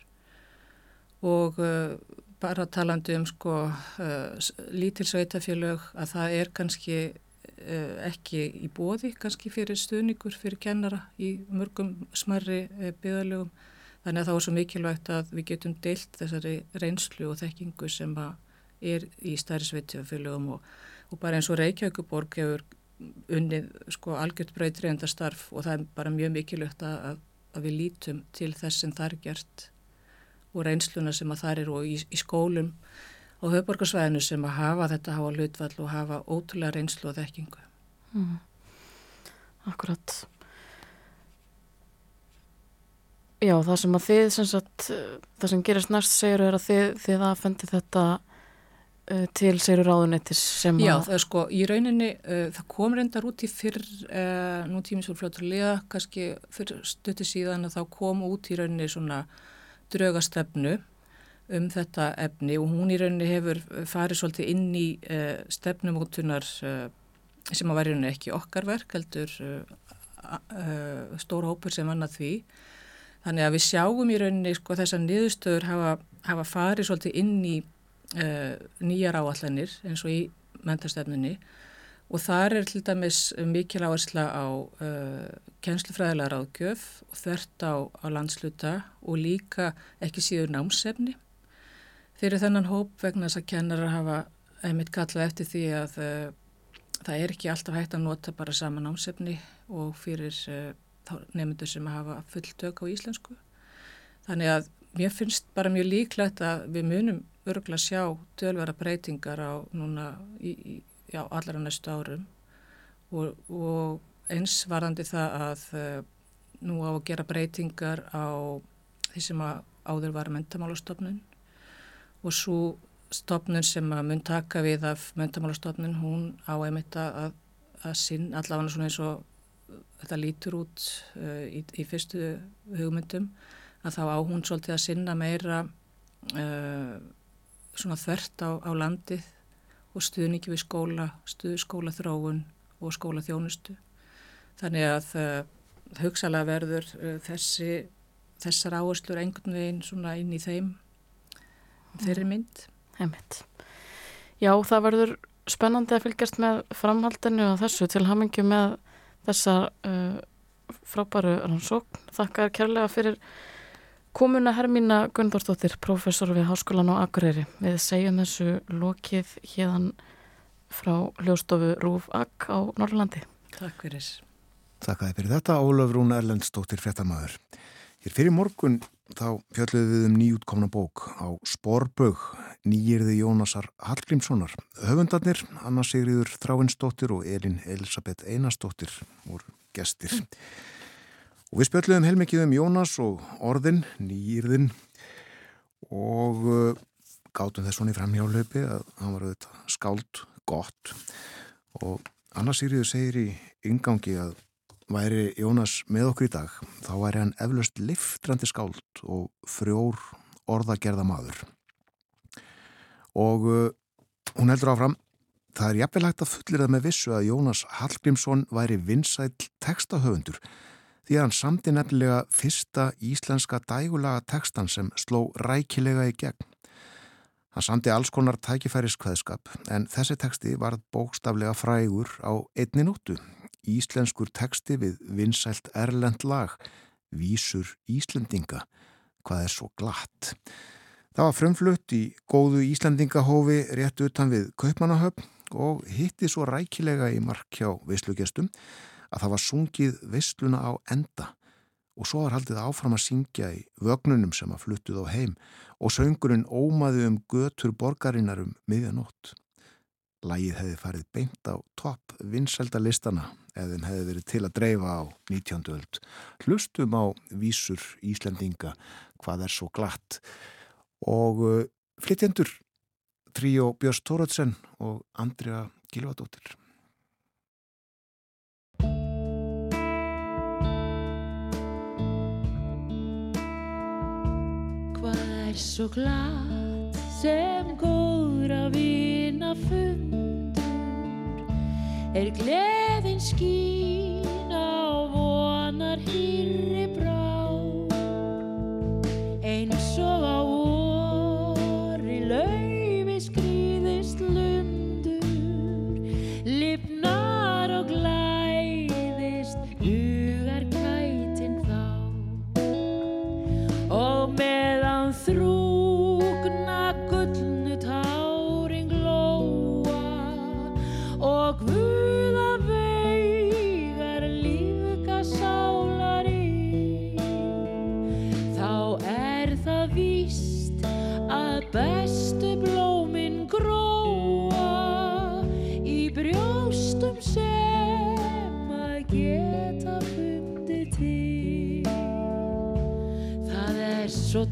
Og uh, bara talandi um sko uh, lítil sveitafélög að það er kannski uh, ekki í bóði kannski fyrir stuðningur fyrir kennara í mörgum smarri byðalögum þannig að það var svo mikilvægt að við getum deilt þessari reynslu og þekkingu sem er í stærri sveitafélögum og, og bara eins og Reykjavíkuborg hefur unnið sko algjört breytriðenda starf og það er bara mjög mikilvægt að, að við lítum til þess sem það er gert og reynsluna sem að það eru og í, í skólum á höfborgarsvæðinu sem að hafa þetta hafa hlutvall og hafa ótrúlega reynslu og þekkingu. Mm. Akkurat. Já, það sem að þið, sem sagt, það sem gerist næst segir er að þið, þið aðfendi þetta til segir ráðunettis sem að... Já, það er sko, í rauninni, uh, það kom reyndar út í fyrr, uh, nú tímins fyrir fljótturlega, kannski fyrir stötti síðan að þá kom út í rauninni svona draugastefnu um þetta efni og hún í rauninni hefur farið svolítið inn í uh, stefnumótunar sem að verður ekki okkar verk heldur stóra hópur sem vann að því. Þannig að við sjáum í rauninni sko þessar niðurstöður hafa, hafa farið svolítið inn í nýjar áallanir eins og í mentastefnunni og þar er til dæmis mikil áhersla á uh, kjenslufræðilega ráðgjöf og þvert á, á landsluta og líka ekki síður námsefni. Fyrir þennan hóp vegna þess að kennarar hafa einmitt kallað eftir því að uh, það er ekki alltaf hægt að nota bara sama námsefni og fyrir uh, nefndur sem hafa fullt tök á íslensku. Þannig að mér finnst bara mjög líklegt að við munum örgulega sjá dölvara breytingar á núna í, í já, allara næstu árum. Og, og eins varandi það að uh, nú á að gera breytingar á því sem að áður var mentamálastofnun og svo stofnun sem að mun taka við af mentamálastofnun, hún á einmitt að, að sinn allavega svona eins og þetta lítur út uh, í, í fyrstu hugmyndum að þá á hún svolítið að sinna meira uh, svona þvert á, á landið og stuðningi við skóla, stuð, skóla þróun og skóla þjónustu. Þannig að uh, hugsalega verður uh, þessi, þessar áherslur einhvern veginn svona inn í þeim þeirri mynd. Heimitt. Já, það verður spennandi að fylgjast með framhaldinu og þessu til hamingju með þessa uh, frábæru rannsókn. Þakkar kærlega fyrir komuna Hermína Gunndórsdóttir, professor við Háskólan á Akureyri. Við segjum þessu lokið hérðan frá hljóstofu Rúf Akk á Norrlandi. Takk fyrir. Takk fyrir þetta, Ólaf Rún Erlendsdóttir frettamæður. Hér fyrir morgun þá fjöldluðum við um nýjútkomna bók á Sporbög, nýjirði Jónasar Hallgrímssonar. Höfundarnir, Anna Sigriður Þráinsdóttir og Elin Elisabeth Einarsdóttir voru gestir. Og við spjöldluðum heilmikið um Jónas og orðin, nýjirðin og uh, gátum þess svona í framhjálöpi að hann var auðvitað skáld gott. Og Anna Sigriður segir í yngangi að væri Jónas með okkur í dag þá væri hann eflaust liftrandi skáld og frjór orðagerða maður og uh, hún heldur áfram það er jafnvel hægt að fullir það með vissu að Jónas Hallgrímsson væri vinsæl textahöfundur því að hann samti nefnilega fyrsta íslenska dægulaga textan sem sló rækilega í gegn. Hann samti alls konar tækifæriskveðskap en þessi teksti varð bókstaflega frægur á einni nóttu. Íslenskur teksti við vinsælt erlend lag, Vísur Íslendinga, hvað er svo glatt. Það var frumflutt í góðu Íslendingahófi rétt utan við Kaupmannahöfn og hitti svo rækilega í mark hjá vislugestum að það var sungið visluna á enda og svo var haldið áfram að syngja í vögnunum sem að fluttuð á heim og söngurinn ómaði um götur borgarinnar um miðjanótt. Lægið hefði farið beint á topp vinsældalistana eða þeim hefði verið til að dreifa á 19. öld. Hlustum á vísur Íslendinga hvað er svo glatt og uh, flytjendur Tríó Björns Tóratsen og Andrea Gilvadóttir. Er svo glatt sem góður að vina fundur er gleðin skín á vonar hýrri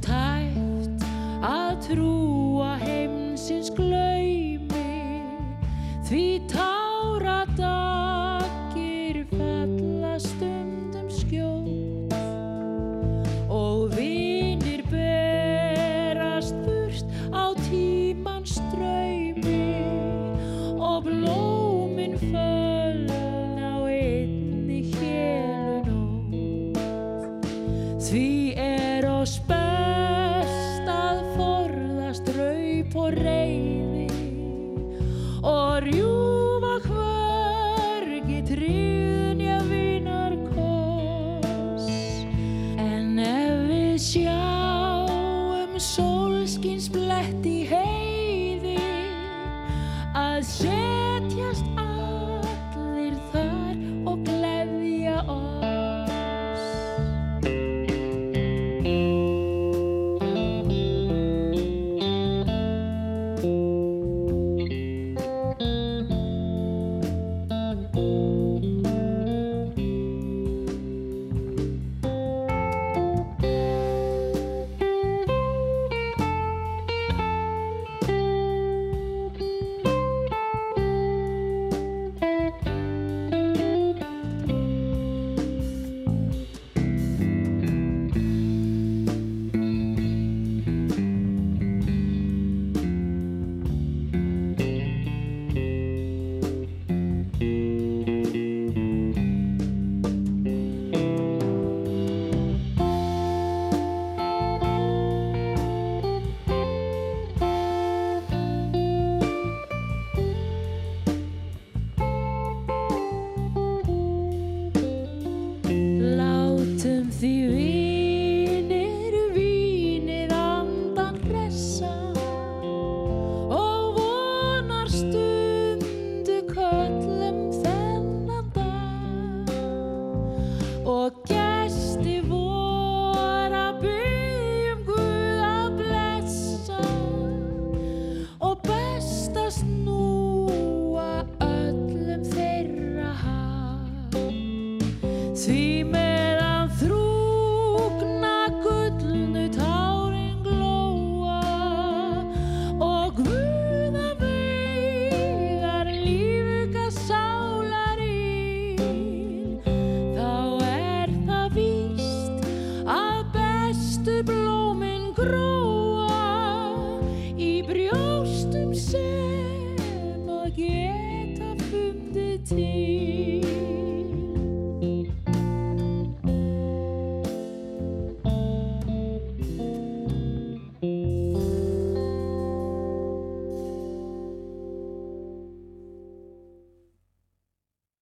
tæft að trúa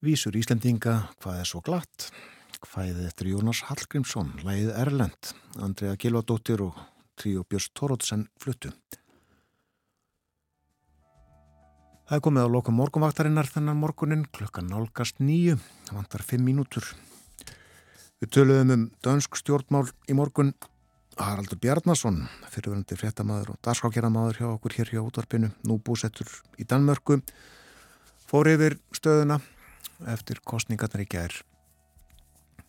Vísur Íslendinga, hvað er svo glatt? Hvaðið eftir Jónas Hallgrímsson, lægið Erlend, Andrea Gilvadóttir og Tríó Björns Tórótsen fluttu. Það er komið á loka morgunvaktarinnar þennan morgunin, klukkan nálgast nýju, það vantar fimm mínútur. Við töluðum um dönsk stjórnmál í morgun, Haraldur Bjarnason, fyrirverandi fréttamaður og dagskákjæramaður hjá okkur hér hjá útvarpinu, nú búsettur í Danmörku, fór yfir stöðuna eftir kostningarnar í gær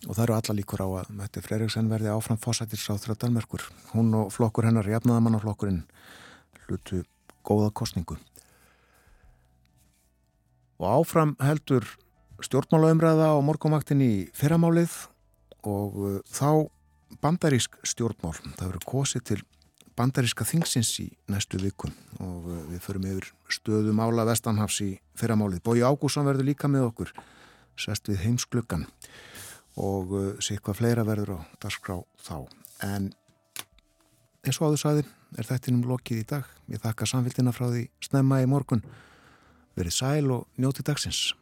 og það eru alla líkur á að Mette Freiriksen verði áfram fósættisráþra Danmörkur. Hún og flokkur hennar, jafnaðamannaflokkurinn, hlutu góða kostningu. Og áfram heldur stjórnmálaumræða á morgumaktin í fyrramálið og uh, þá bandarísk stjórnmál. Það verður kosið til bandaríska þingsins í næstu vikum og uh, við förum yfir stöðum ála Vestanhafs í fyrramálið. Bói Ágússon verður líka með okkur, sest við heimsklukkan og uh, sé hvað fleira verður á dagskrá þá. En eins og áður saði er þettinum lokið í dag. Ég þakka samfélgina frá því snemma í morgun. Verið sæl og njóti dagsins.